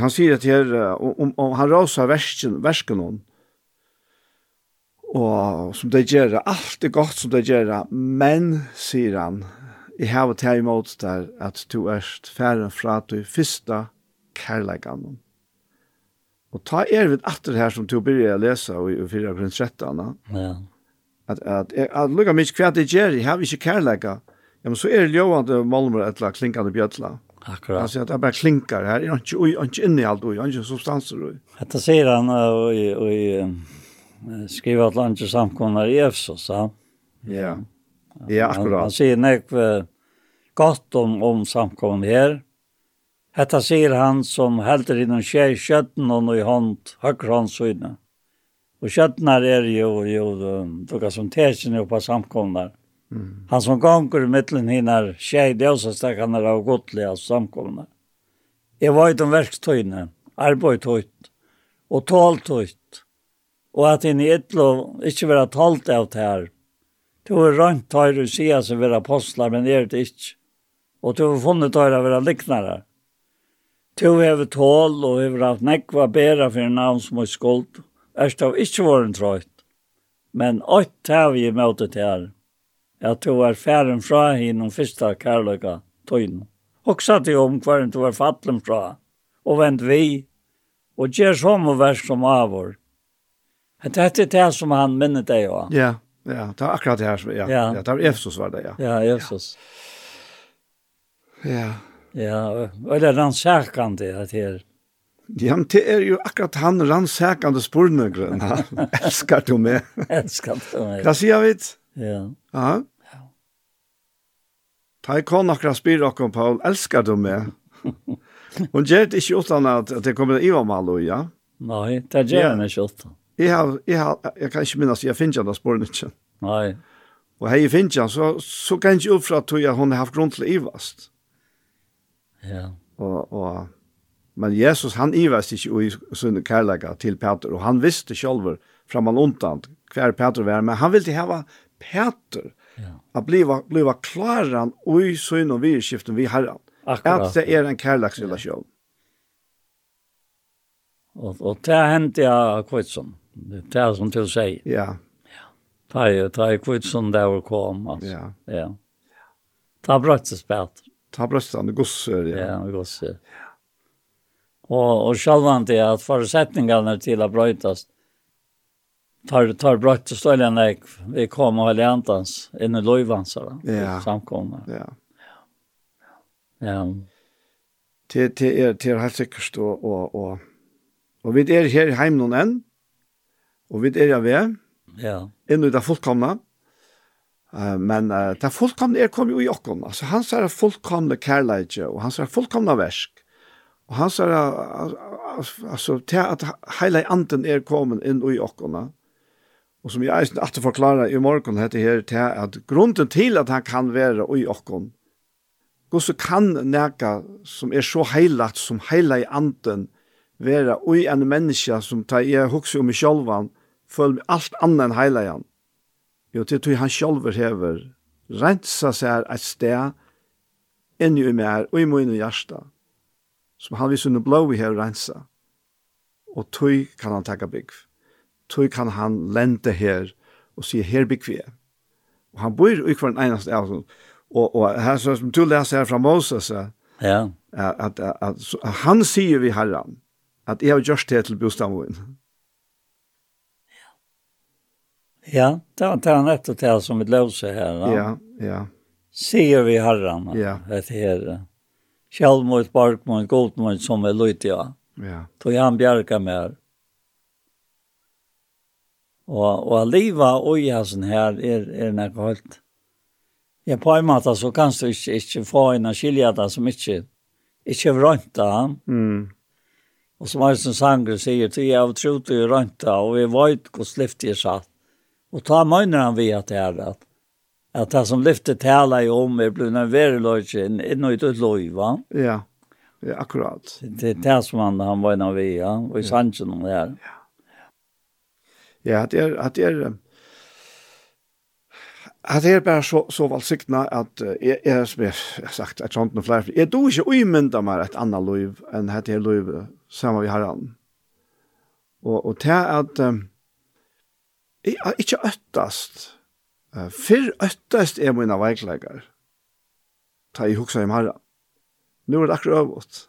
Han sier at her, om, om han rasar versken, versken hon, og som det gjør, alt er godt som det gjør, men, sier han, jeg har vært her imot der at du erst færen fra du første kærleggene. Og ta er vidt atter her som du begynner å lese i 4. grunn 13. Ja. At, at, at, at lukka mye hva det gjør, jeg har ikke kærleika, Ja, men så er det jo at Malmö er et klinkende bjøtla. Akkurat. Alltså at det bara klinkar här. Det är inte oj inte inne i det oj inte substanser. Detta säger han och och skriver att lunch samkommer i Efsos så. Ja. Ja, akkurat. Han säger nek godt om om samkomna här. Dette sier han som helter inom tjej kötten och i hand høyre hand Og Och köttnar är jo, ju då kan som täsen på samkomna. Mm. Han som gonger i mittlen hinner tjej djøsestakene av godlige samkomne. Jeg var i den verkstøyene, arbeidtøyt og tåltøyt, og at inn i ytlo ikke være talt av det her. Du har rønt tøyre og sier seg jeg var apostler, men er det ikke. Og du har funnet tøyre å være liknere. Du har tål og har var hatt nekva bedre for en navn som er skuld. Erst av ikke var trøyt. Men alt har vi i møte til her at du var færen fra hinnom første kærløyga tøyne. Og Hoksa til om hver du var fattlem fra, og vent vi, og gjør som og vers som avår. Det er det som han minnet deg av. Ja, ja, det er akkurat det her. som, Ja, ja. ja det er Efsos var det, ja. Ja, Efsos. Ja. Ja, og det er rannsakende at her. Ja, men det er jo akkurat han rannsakende spørnøkren. Elskar du meg? Elskar du meg? Hva sier vi? Hva sier vi? Ja. Ja. Ta i kon akkurat spyr okkom, Paul, elskar du meg? Hun gjør det ikke utan at det kommer i om alle, ja? Nei, det gjør han ikke utan. Jeg, har, jeg, har, jeg kan ikke minnes, jeg finner det spåren ikke. Nei. Og hei finner ikke, så, så kan jeg ikke oppfra at hun har haft grunn til ivast. Ja. Og, og, men Jesus, han ivast ikke i sin kærlega til Peter, og han visste selv fra man undan hver Peter var, men han ville hava Peter ja. att bliva bliva klaran oj i inom vi skiften vi herran. Att det är en kärleksrelation. Och och det hände jag kvitsen. Det är som du säger. Ja. Ta ju ta ju kvitsen där och kom alltså. Ja. Ja. Ta brötsas Peter. Ta brötsan, det gossar. Ja, ja gossar. Ja. Och och själva inte att förutsättningarna till att brötas tar tar brott så står den vi kommer och lärntans en lövansare ja. samkomna. Ja. Ja. Til til er til helt sikkert og og og og vi er her heim noen enn og vi er av ja. Inn ut av fullkomna. Uh, men uh, det fullkomne er kom jo i okken. Altså, han ser fullkomna kærleidje, og han ser fullkomna versk. Og han ser, altså, til at hele anden er kommet inn i okken og som jeg eisen alltid forklarer i morgen, heter her til at grunden til at han kan være i okken, Gosse kan neka som er så heilagt som heila i anden, være ui en menneske som tar jeg hukse om i sjolvan, føler med alt annet enn heila i. Jo, til tog han sjolver hever, rensa seg et sted, inni i mer, og i min og hjärsta, som han viser under blå i hever rensa, og tog kan han takka bygg tog kan han lente her og sier her bygg Og han bor i hver eneste av oss. Og, og her som du leser her fra Moses, ja. at, at, at, han sier vi herran, at jeg har gjort det til bostamoen. Ja, det var det han etter det som vi løser her. Ja, ja. Sier vi herran, ja. vet her. Kjell mot bark mot god mot som er løyt, ja. Ja. Tog han bjerga mer. Og, og liva og jasen her er, er nekka holdt. Ja, på en måte så kan du ikke, ikke få en skilja det som ikke, ikke vrønta. Mm. Og som Øystein Sanger sier, «Ty av tro rønt rønta, og vi vet hvor slift er satt». Og ta møgner han vi at det er at, at det som lyftet tala i om er blevet en løyke inn og ut ut løy, va? Ja, ja akkurat. Det er det som han, han var innan vi, ja, og i sannsyn om det her. Ja. Ja, at er, at er, at er bare så, så valgsiktene at jeg, jeg, jeg har sagt, jeg sånt ikke noen flere, jeg tror ikke uimynda meg et annet liv enn dette her liv sammen vi har herren. Og, og til at um, jeg er ikke øttast, uh, før øttast er mine veikleggere, ta i huksa i marra. Nå er det akkurat øvått.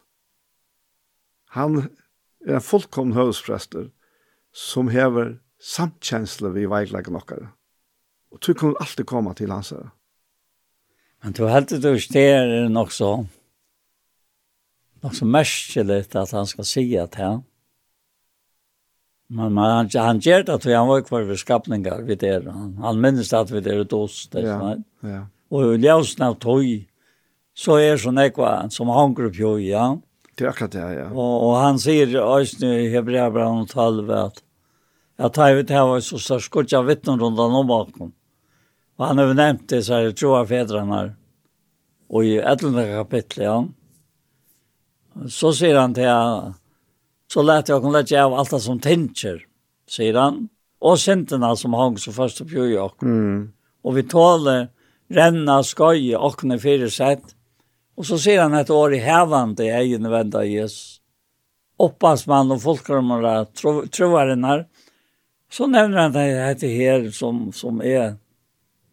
Han er en fullkomn høvesprester som hever samtkjensle vi veikleggen okkar. Og tror kan alltid komme til hans her. Men du heldt du styrer nok så, nok så merkelig at han skal si at han, Men man, han, han gjør det at han var kvar ved skapninger vid det. Han, han minnes at vi det er dos. Det, ja, ja. Og i ljøsen av tog, så er sånn ekva som hanger på jo, ja. Det er akkurat det, ja. Og, og han sier også Øystein i Hebreabran 12 at at tar vet här var så så skotja vittnen runt om bakom. Och han har nämnt det så här tjoa fädrarna. Och i ätlande kapitel ja. Så säger han till han, så lät jag kunna lägga av allt det som tänker, säger han. Och senterna som hang så först upp i och. Mm. Och vi talar renna skoj och när fyra sätt. Och så säger han ett år i hävande i egen vända Jesus. Oppas man och folkramare trovarinnar. Tro, Så nevner han det dette her som, som er,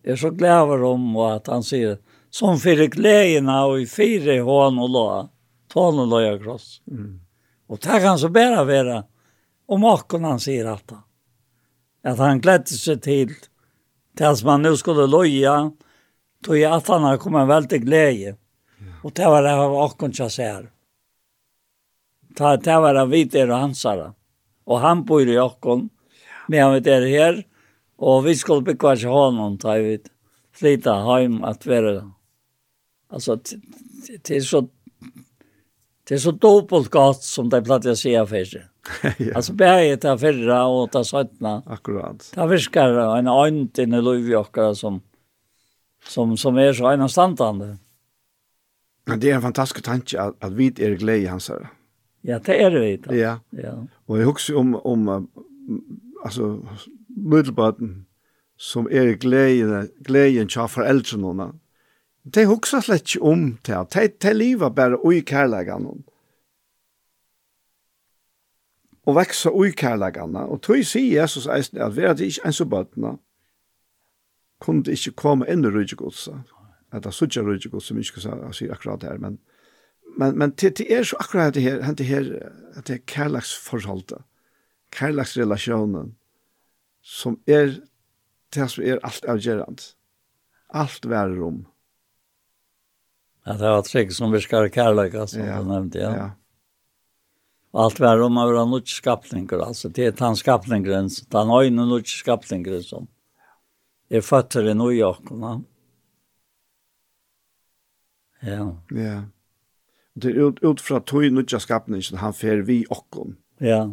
er så glæver om, og at han sier, som fyrir glægen av i fire hån og lå, tån og låa kross. Mm. Og det kan så bare være om åkken han sier alt det. At han gledde seg til, til man nu skulle låja, tog jeg at han har kommet veldig glæge. Og det var det av åkken jeg ser. Det var det vi hvite och hansara. Og han bor i åkken, med han det her, og vi skulle bygge oss hånden, da vi flytta hjem at være. Altså, det er så Det er så dobbelt godt som de platt jeg sier først. ja. Altså berget til förra og til søttene. Akkurat. Det virker en ånd inn i løyvjokkere som, som, som er så enastandende. Men det er en fantastisk tanke at, at vi er glede i hans her. Ja, det er vi. Da. Ja. ja. Og jeg husker om, om altså, middelbaden som är glädjen glädjen tja föräldrarna. De husker slett ikke om det. De, de lever bare ui kærleggene. Og vekser ui kærleggene. Og tog sier Jesus eisen at vi er ikke en så bøtene kunne Kunde ikke komme inn i rydgegudsa. At det er sånn rydgegudsa som inte ska säga akkurat her, Men, men, men till, till er så akkurat det här, det här, det här kärleksförhållet kärleksrelationen som är det som är allt avgörande. Allt värre om. Ja, det var trygg som virker kærlek, som ja. du nevnte, ja. ja. Alt værer om å være noen skapninger, altså, det er den skapningen, den øyne noen skapningeren som er føtter i New York. Ja. Ja. Det är ut, ut fra tog noen skapningen han fer vi okken. Ja.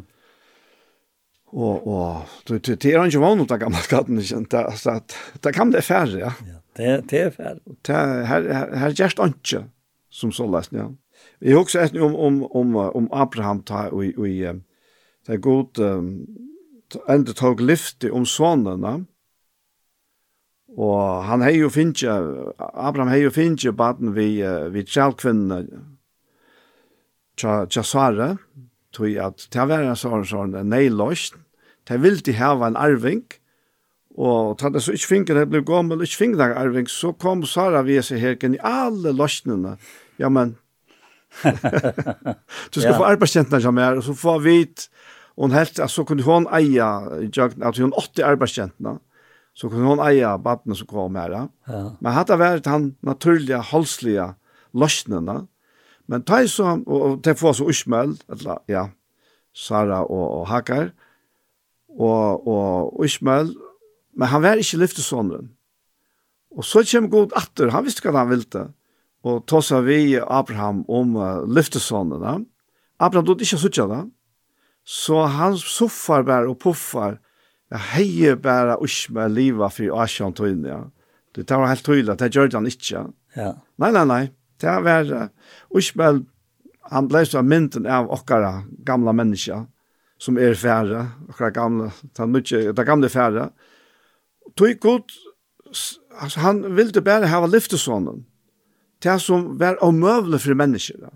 Och och det det är inte vanligt att gamla skatten inte så att det kan det färre ja. Ja, Det det är färre. Det här här just inte som så läst ja. Vi också ett om om om om Abraham ta och och det god ändå tog lyfte om sonerna. Og han hei jo finnje, Abraham hei jo finnje baden vi, vi tjalkvinne tja, tja svare, tog at det var en sånn sånn nei neiløst, det ville de hava en arving, og tatt det så ikke finner det ble gammel, ikke finner det arving, så kom Sara vi seg her i alle løsnene. Ja, men, du skal ja. få arbeidskjentene som er, og så får vi og hun helt, så kunne hun eie, at hun 80 arbeidskjentene, så kunne hun eia badene som kom her. Ja. Men hadde vært han naturlige, halslige løsnene, Men ta så, og det får så Ishmael, eller, ja, Sara og, og Hagar, og, og Ishmael, men han var ikke lyftesåneren. Og så kom god atter, han visste hva han ville, og ta seg vi Abraham om uh, lyftesåneren. Abraham dødde ikke suttja da, så han soffar bare og puffar, ja, heier bare Ishmael livet for Asjan tøyne, ja. Det var helt tydelig, det gjør han ikke. Ja. Nei, nei, nei. Det var Ishmael, han ble så mynden av okkara gamla menneska, som er færre, okkara gamla, det gamle færre. Tog god, altså, han ville bare hava lyftesånden, det som var omøvelig for mennesker.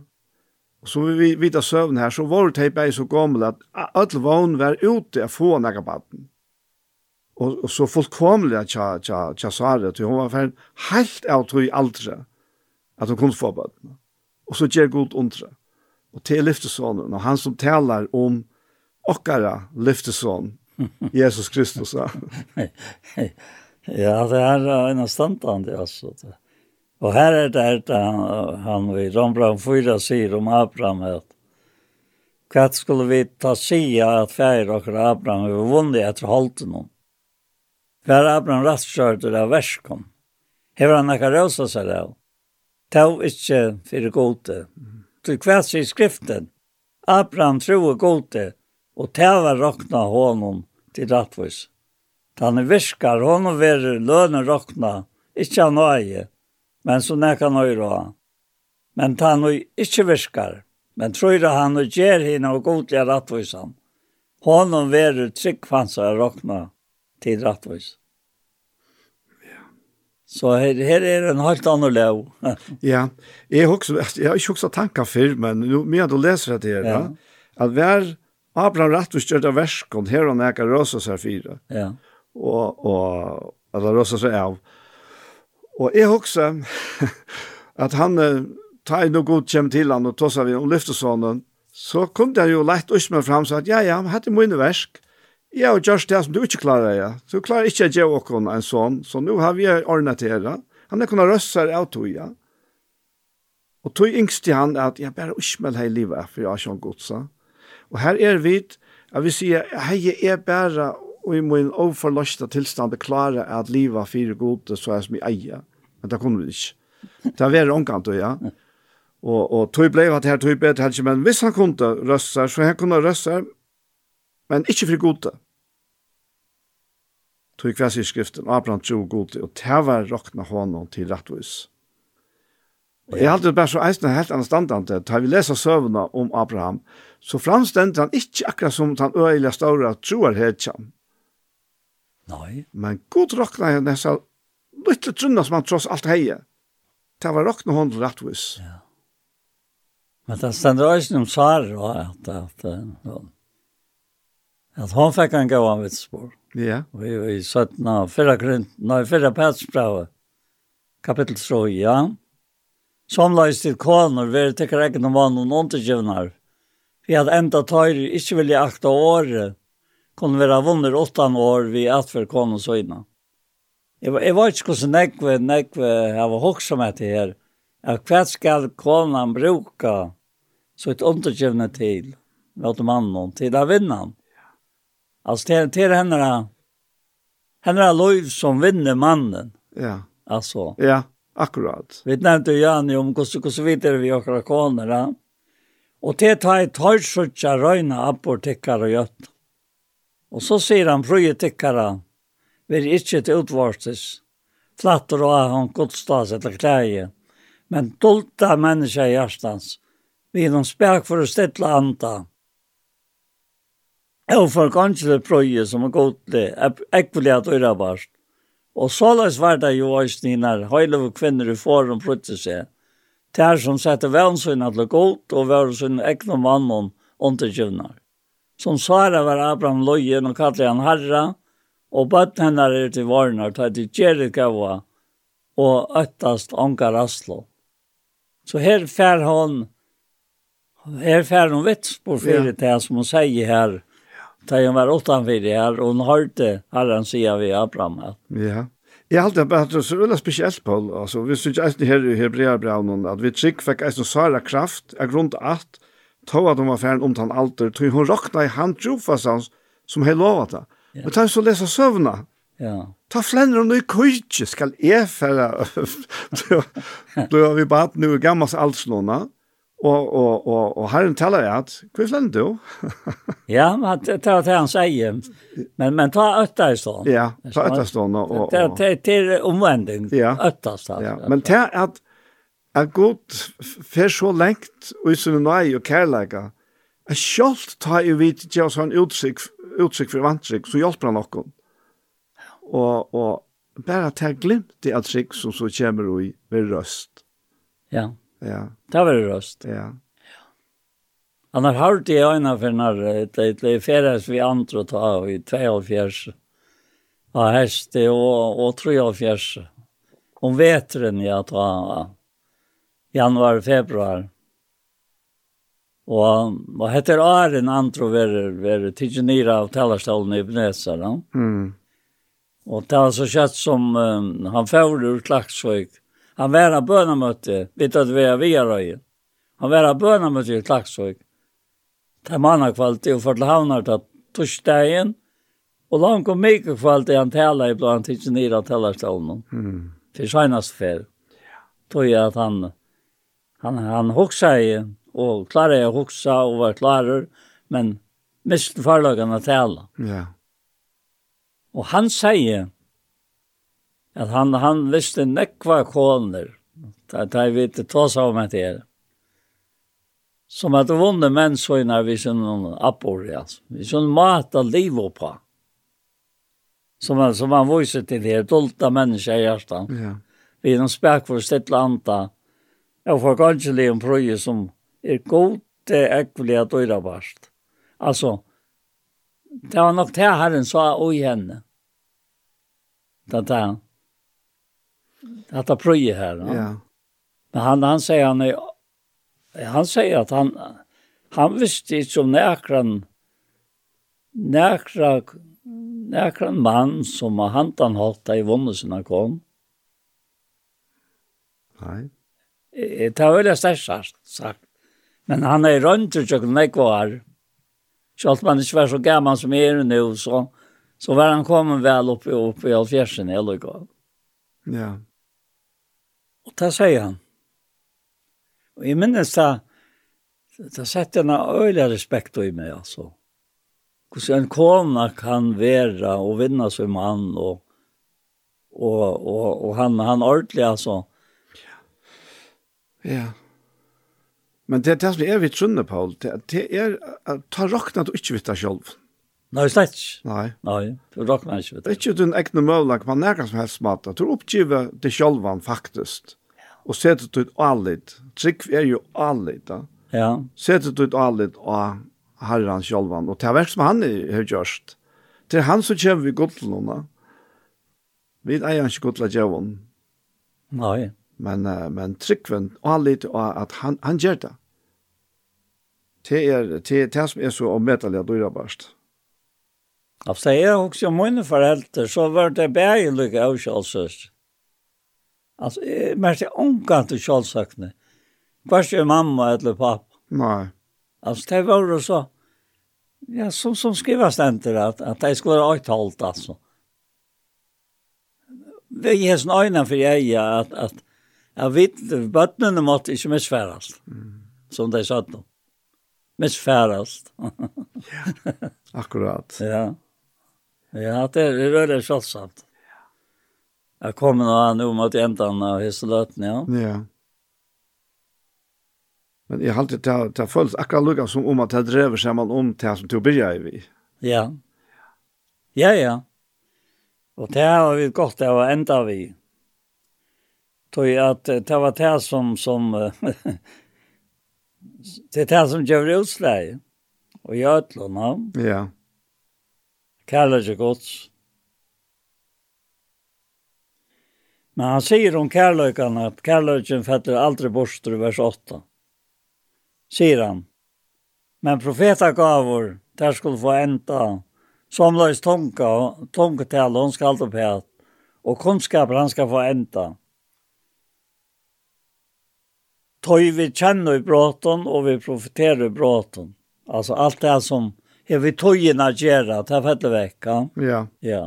Og Så vi vidar søvn her, så var det bare så gammel at alle vogn var ute av få nægge baden. Og, og så fullkomlig at tja sa det, hun var ferdig helt av tog aldre at hun kunne få bøtene. Og så gjør god undre. Og til lyftesånen, og han som taler om okkara lyftesån, Jesus Kristus. ja, ja, det er en av standene, altså. Og her er det at han, han i Rambram 4 sier om Abraham at hva skulle vi ta sia at fær og Abraham vi vunnet etter holden om. Hver Abraham rattkjørte det av verskom. Hever han ikke røsa seg det? ta ikkje fyrir gode. Til kvæs sier skriften, Abraham troe gode, og ta var rokna honom til rattvis. Tanne viskar honom veru lønne rokna, ikkje han øye, men så nekka nøyra han. Men ta han ikkje viskar, men trøyra han og gjer hina og godlega rattvisan. Honom veru tryggfansa rokna til rattvis. Så her, her er en helt annen lov. ja, jeg, også, jeg har ikke også tanker før, men nå mye du leser det her, ja. at hver Abraham Rattus gjør det verskene her og nækker Rosa seg fire. Ja. Og, og eller Rosa seg av. Og jeg også at han tar noe godt kjem til han og tosser vi om lyftesånden, så kom det jo lett ut med fram så at ja, ja, hette mine versk. Ja, og just det som du ikke klarer, ja. Så klarer ikke jeg å gjøre en sånn, så nå har vi ordnet til det. Han er kunnet røsse her av tog, ja. Og tog yngst til han at jeg bare ikke med her livet, for jeg har ikke godsa. Og her er vi, at vi sier, hei, jeg er bare, og i min overforløste tilstand, det klarer at livet er fire gode, så er som jeg eier. Men det kunne vi ikke. Det er veldig omkant, ja. Og, og tog ble at her tog bedre, men hvis han kunne røsse, så han kunne røsse, men ikke for gode tog kvæs i skriften Abraham tro god og tævar rokna honom til rettvis. Og jeg halte det bare så eisende helt anstandante, da vi lesa søvnene om Abraham, så framstendte han ikke akkurat som han øyelige ståre troer hetjan. Nei. Men god rokna henne så lytte trunna som han tross alt heie. Tævar rokna honom til rettvis. Ja. Men det stender også om Sara, at, at, at, at, at han fikk en gav av et. Ja Ja. Vi er i 17. av Fyrra grunn, nei, fyrra petsbrave, kapittel 3, ja. Som leis til koner, vi er tekker egen om vann og undergjøvnar. Vi hadde enda tøyre, ikke vilje akta året, kunne være vunner åttan år vi at for koner søgna. Jeg, jeg var ikke hvordan nekve, nekve, jeg var hoksamhet i her, at hva skal konan bruka så et undergjøvne til, med mannen, til å vinne han. Alltså det, det är den henne är lov som vinner mannen. Ja. Alltså. Ja, akkurat. Vi nämnde ju Janne om hur så vidare vi åker koner. Ja? Och det tar ett hörsutja röjna apportekar och gött. Och så säger han fröjetekare vi är inte ett utvarstes flattor och han godstas eller kläge. Men dolta människa i hjärtans. Vi är någon spärk för att ställa anta. Og for kanskje det prøye som er godt det, ekvelig at øyre barst. Og så løs var det jo også når høyle og kvinner i forum prøtte seg. Det er som setter vevnsynene til godt, og vevnsynene ekne og underkjøvner. Som Sara var Abraham løyen og kallet han herre, og bøtt henne er til varnar, ta til Gjerit gava, og øttast Angar Aslo. Så her fær hon, her fær hon vits på fyrir det som hun sier her, Da jeg var utenfor det her, og hun hørte herren sier vi Abraham. Ja. Jeg halte det bare så veldig spesielt, Paul. Altså, vi synes eisen her i Hebreabraunen, at vi trygg fikk eisen Sara kraft, av grunn til at, tog at hun var ferdig om den alder, tog hun råkna i hand trofast hans, som hei lovet det. Men ta så lesa søvna. Ja. Ta flenner og i kujtje, skal jeg færa, har vi bat nu i gammals alslåna, Og, og, og, og herren talar jeg at, hva er du? ja, men det er det han sier. Men, men ta øtterstånd. Ja, ta øtterstånd. Og, og, og. Det, det er omvending, ja. øtterstånd. Ja. Men det er at, at god fer så lengt og i sin nøy og kærleika, at selv ta i vidt til oss en utsikt, utsikt for vantsikt, så hjelper han noen. Og, og bare ta glimt i at sikt som så kommer i ved røst. Ja, ja Ja. Det var det røst. Ja. Annars har det jag ena för när det det färdas vi andre ta i 24. Ja, häst och och 34. Om vetren jeg ta januari februari. Og og heter Aren Antro ver, verer tigenira av talarstolen i Bnesar. Mm. Og det var så kjøtt som um, han fører ur Klaksvøk Han var av bønamøtte, vidt at vi er via røyen. Han var av bønamøtte i Klaksvøk. Det er mannakvalt og for til havner til torsdagen, og langt og mye kvalitet han tala i blant ikke nere av talerstolen. Mm. For senast fer. Tog jeg at han, han, han hoksa i, og klarer jeg hoksa og var klarer, men miste farlagene tala. Ja. Yeah. Og han sier, at han, han visste nekva koner, da jeg vet det tås av meg til Som at det vunne menn så innan vi sånn appor, altså. Vi sånn mat av liv oppa. Som, som han viser til det, dolta mennesker i hjertan. Ja. Vi er noen spek for stettla anta. Jeg får kanskje le en prøye som er god til ekvelig at øyra barst. Altså, det var nok det herren sa og i henne. Det er det att det pröjer här. Ja. ja. Men han, han säger han är, han säger att han, han visste inte om näkran, näkra, näkran man som har hantan hållit i vunnelserna kom. Nej. Det var väldigt starkt sagt. Men han är runt och tjocken är kvar. Så att man inte var så gammal som är nu så, så var han kommen väl uppe upp i alfjärsen eller gå. Ja. Og det sier han. Og jeg minnes det, det setter en øyelig respekt i meg, altså. Hvordan en kona kan være og vinne som mann, og, og, og, og han, han ordentlig, altså. Ja. ja. Men det er det som er vi trunne, Paul, det, det er, ta råkna du ikke vitt deg selv. Nei, slett ikke. Nei. Nei, du råkner ikke. Det er ikke din egne møvlag, på er som helst måte. Du oppgiver det sjølvan faktisk. Og setter du ut allit. Trygg er jo allit, da. Ja. Setter du ut allit av herran sjølvan. Og det er verk som han har gjørst. Det er han som kommer vi godt til noen. da. Vi eier ikke godt til å gjøre henne. Nei. Men, men tryggven allit av at han, han gjør det. Det er det, er, det som er så omvettelig at du er bare. Efter er också mine foreldre, så var det bare lykke av Kjallsös. Alltså, jag märkte omkant til kjølsøkene. Vars är mamma eller pappa? Nej. Altså, det var det så. Ja, som, som skriver ständer att, att det skulle vara åttalt alltså. Vi har sån ögna för jag att, att jag vet, bøttene måtte ikke misfæres, Mm. Som de sa då. Misfæres. ja, akkurat. Ja. Ja, det är rörligt självsamt. Jag kommer nog an om att ändan av hisselöten, ja. Ja. Men jag har alltid tagit ta följt akkurat lukka som om at det drever seg man om det som tog börja i vi. Ja. Ja, ja. Och det har vi gått av att enda vi. Tog att det var det som, som det är det som gör utslag. Och i ötlån, ja. Ja kærleik gods. Men han sier om kærleikan at kærleikan fetter aldri borster i vers 8. Sier han, men profeta gavur, der skulle få enda, som somløys tunga, tungetale, hun skal alltid pæt, og kunnskaper han skal få enda. Tøy vi kjenner i bråten, og vi profeterer i bråten. Altså alt det som er vi tojina gera, ta fattar vekk. Ja. Ja.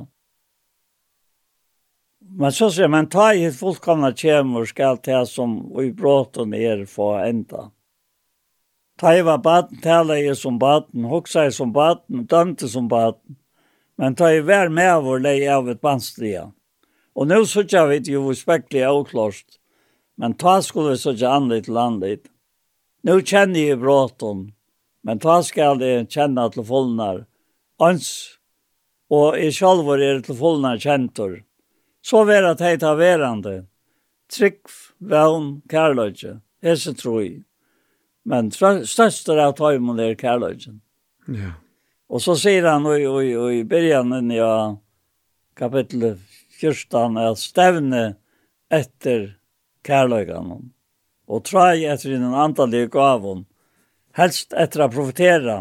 Men så sier man, ta i fullkomna kjemur skal det som i bråten er få enda. Ta i var baden, tala i som baden, hoksa i som baden, dømte som baden. Men ta i vär med vår lej av et bandstria. Og nå så vi vi jo respektliga oklart. Men ta skulle vi så tja til landet. Nå kjenner jeg bråten. Men ta skal jeg kjenne til fullnar ans, og jeg selv er til fullnar kjentor. Så vera at hei ta verande, trygg, vevn, kærløyge, hese troi. Men største av tøymon er kærløyden. Ja. Og så sier han i, i, i byrjanen i ja, kapittel 14 at stevne etter kærløyden og trai etter den antallige gavon helst etter å profetera.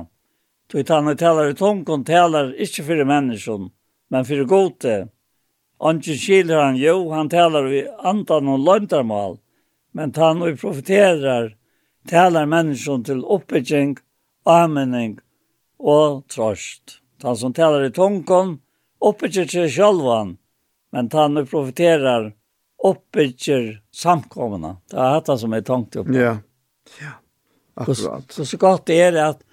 Tog han han talar i tungen, talar ikkje fyrir människan, men fyrir gode. Anki skiler han jo, han talar i andan og løntarmal, men han og profeterar talar människan til oppbygging, amening og trost. Han som talar i tungen, oppbygger seg sjølvan, men han og profeterar oppbygger samkomna. Det er dette som er tungt oppe. Ja, ja. Akkurat. Så, så, godt er det at,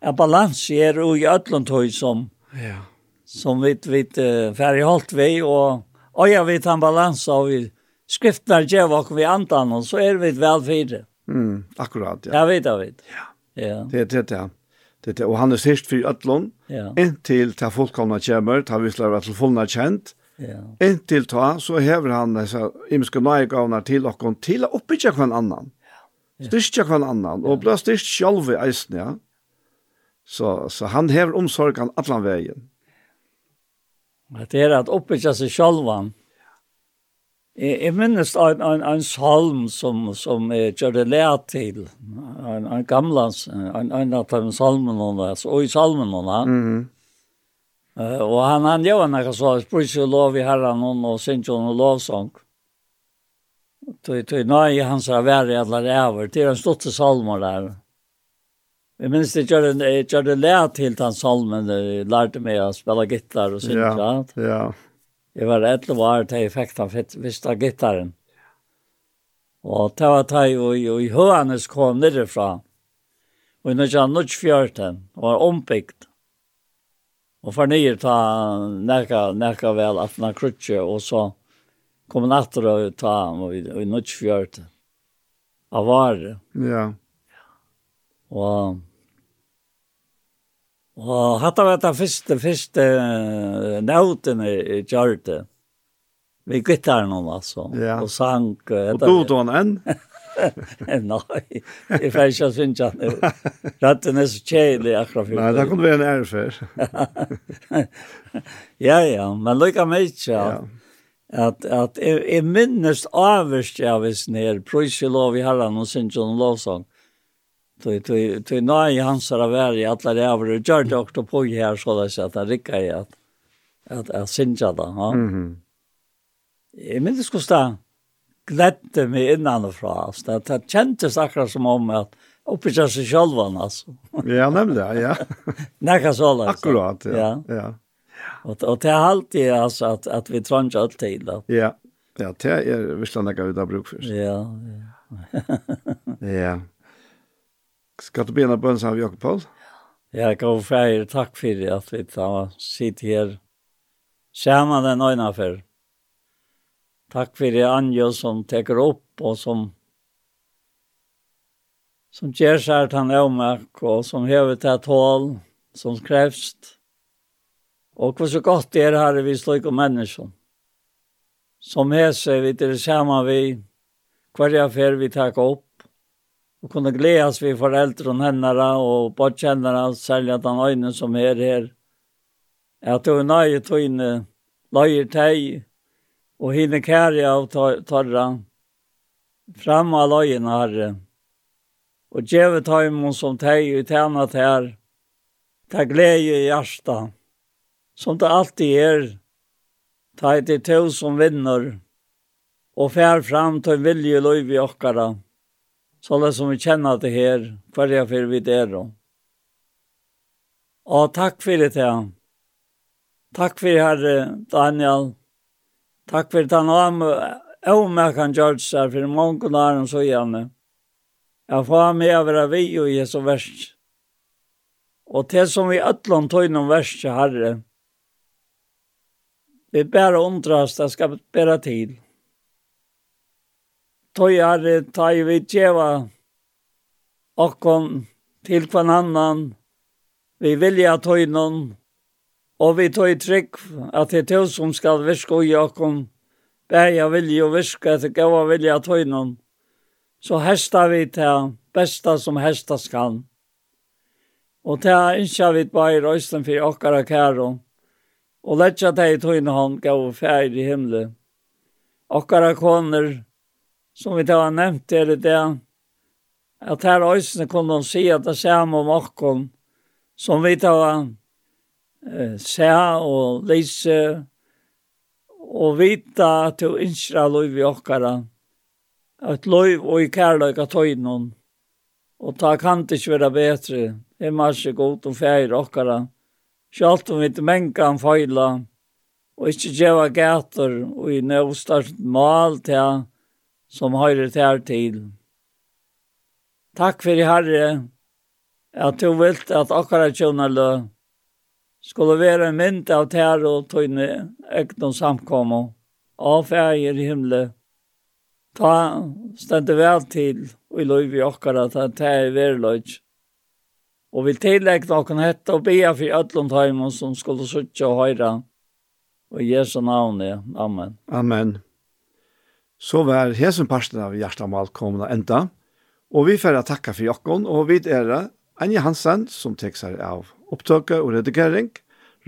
at balans er jo i Øtlundhøy som, ja. som vi, vi uh, færdigholdt vi, og, og jeg vet han balans av vi skriftene gjør og vi antar og så er vi vel fire. Mm, akkurat, ja. Jeg vet, jeg vet. Ja. ja. Det er det, ja. Det er, og han er sist for Øtlund, ja. inntil til fullkomna kommer, til vi slår til fullna kjent, Ja. Inntil ta, så hever han disse imenske nøyegavene til okken til å oppbygge hver annan. Styrkja kvann annan, og blei styrkt sjálfi eisen, ja. Så, så han hever omsorgan allan vegin. Det er at oppbyggja seg sjálvan. Jeg, jeg minnes en, en, en salm som, som jeg gjør det lært til, en, en gamlans, en, en av de salmene, og i salmene, mm -hmm. Uh, og han han gjør noe så, spryr seg lov i herren og synger noen lovsang. Tøy tøy nei han sa vær i alle ræver. Det er en stotte salmer der. Jeg minns det gjør en jeg gjør det lært til den salmen jeg lærte meg å spille gitar og synge. Ja. Ja. Jeg var 11 år til jeg fikk den visst av gitaren. Og det var det jeg i Høanes kom nederfra. Og i nødvendig nødvendig og var ombygd. Og for nye ta nekka, nekka vel at han krutje og så kom natter og ta ham, og i nødt fjørte. Av vare. Ja. Og... Og hatta var det første, første nøytene i Gjørte. Vi gittaren om, altså. Ja. Og sang. Og du då han enn? Nei, jeg får ikke synes han nu. Ratten er så kjedelig akkurat for. Nei, det kunne være en ære før. ja, ja, men lykka mye, ja. ja at at jeg, jeg minnes avvist jeg visst ned, prøyse lov i herren og synes og lovsang. Tøy, tøy, tøy, nei hans er vær i alle ræver, og gjør det også på her, så det at han rikker i at, at jeg synes jeg da. Ja. Mm -hmm. Jeg minnes hos det gledde meg innanfra, altså. Det, det kjentes akkurat som om at oppgjør seg sjølvan altså. ja, nemlig, ja. Nekka så, altså. Akkurat, ja. ja. ja. Och och det är alltid alltså att att vi trängar allt till då. Ja. Ja, det är visst när ut där bruk först. Ja. Ja. ja. Ska du bena på en sån Jakob Paul? Ja, jag går för tack för det att vi tar sitt här. Skärma den ögonen för. Tack för det Anjo som tar upp och som som ger sig att han är omak och som hever till tål som krävs Og hvor så godt det er her vi slik om mennesken. Som hese vi til det samme vi, hver jeg fer vi takk opp, og kunne gledes vi foreldre og hennere og bortkjennere, særlig at han øyne som er her, at du er nøye tøyne, løyer teg, og hinne kære av torra, fram av løyene herre, og djeve tøymon som teg og tjene her, ta glede i hjertet, som det alltid er, ta i til to som vinner, og fær fram til vilje løyv i okkara, så det som vi kjenner det her, hver jeg fyrer vi der. Og takk for det til Takk for herre Daniel. Takk for det han har med kan gjøre seg for mange år og så gjerne. Jeg får med å være vi og Jesu verst. Og til som vi ødlån tog noen verst, herre, Vi bæra undras, det skal bæra til. Tøy er, tøy vi tjeva okkon til kvann annan, vi vilja tøynon, og vi tøy trygg at det er som skal virka ui okkon, bæja vilja og virka etter gava vilja tøynon, så hesta vi til besta som hesta skal. Og til innskja vi bare i røysten for okkara kæron, og letja deg i tøyne han gav fær i himmelen. Okkara koner, som vi da har nevnt her i det, at her øysene kunne han si at det samme om okkon, som vi da har eh, seg og lise, og vita at du innskjer lov i okkara, at lov og i kærløk av tøyne, og ta kan det ikke være bedre, det er masse godt og fær okkara, Sjalt om vi menkan feila, og ikkje djeva gater og i nøvstart mal til som høyre til til. Takk fyrir Herre, at du vilt at akkara tjona lø skulle være en mynd av tær og tøyne egnom samkommo, av fægir i himle. Ta stendte vel til og i løy vi akkara ta tær i verløyt. Og vil tillegg noen hette og be for ødlund heimen som skulle suttje og høyre. Og i Jesu navn, ja. Amen. Amen. Så var hesen parsten av hjertemal kommende enda. Og vi får takke for jokken, og vi er Anja Hansen som tek seg av opptøket og redigering,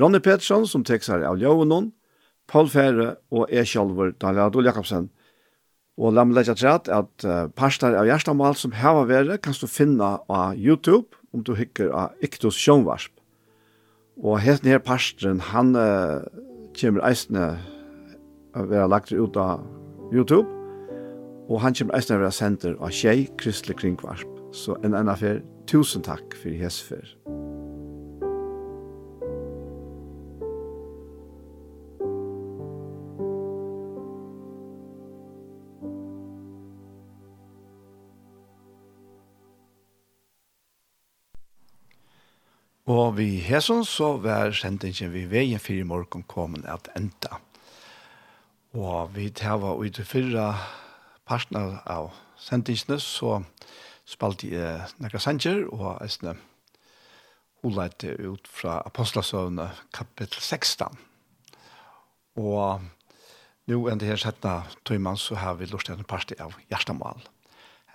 Ronny Pettersson som tek seg av Jovenon, Paul Fære og jeg selv, Daniel Adol Jakobsen. Og la meg legge til at uh, parster av hjertemal som har vært kan du finne av YouTube, om du hikker av Iktus Sjønvarsp. Og helt her pastren, han uh, kommer eisene å være lagt ut av YouTube, og han kommer eisene å være senter av Kjei Kristelig Kringvarsp. Så en annen fer, tusen takk for hesfer. Og vi hesson så var sendingen vi veien fire i morgen kommet at enda. Og vi tava ut i fyrra partner av sendingene så spalte jeg nekka sanger og eisne holeit ut fra Apostlesøvne kapittel 16. Og nu enn det her setna tøyman så har vi lort en parti av hjertemål.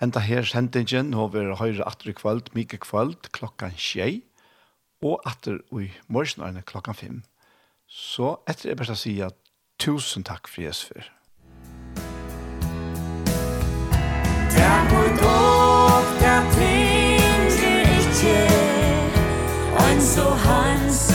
Enda her sendingen, nå vil høyre atre kvöld, mykje kvöld, klokkan tjei og atter i morgenarne klokkan 5. Så etter det er å si at tusen takk for Jesus for. Takk for dog, ting for ting, ikke, og så hans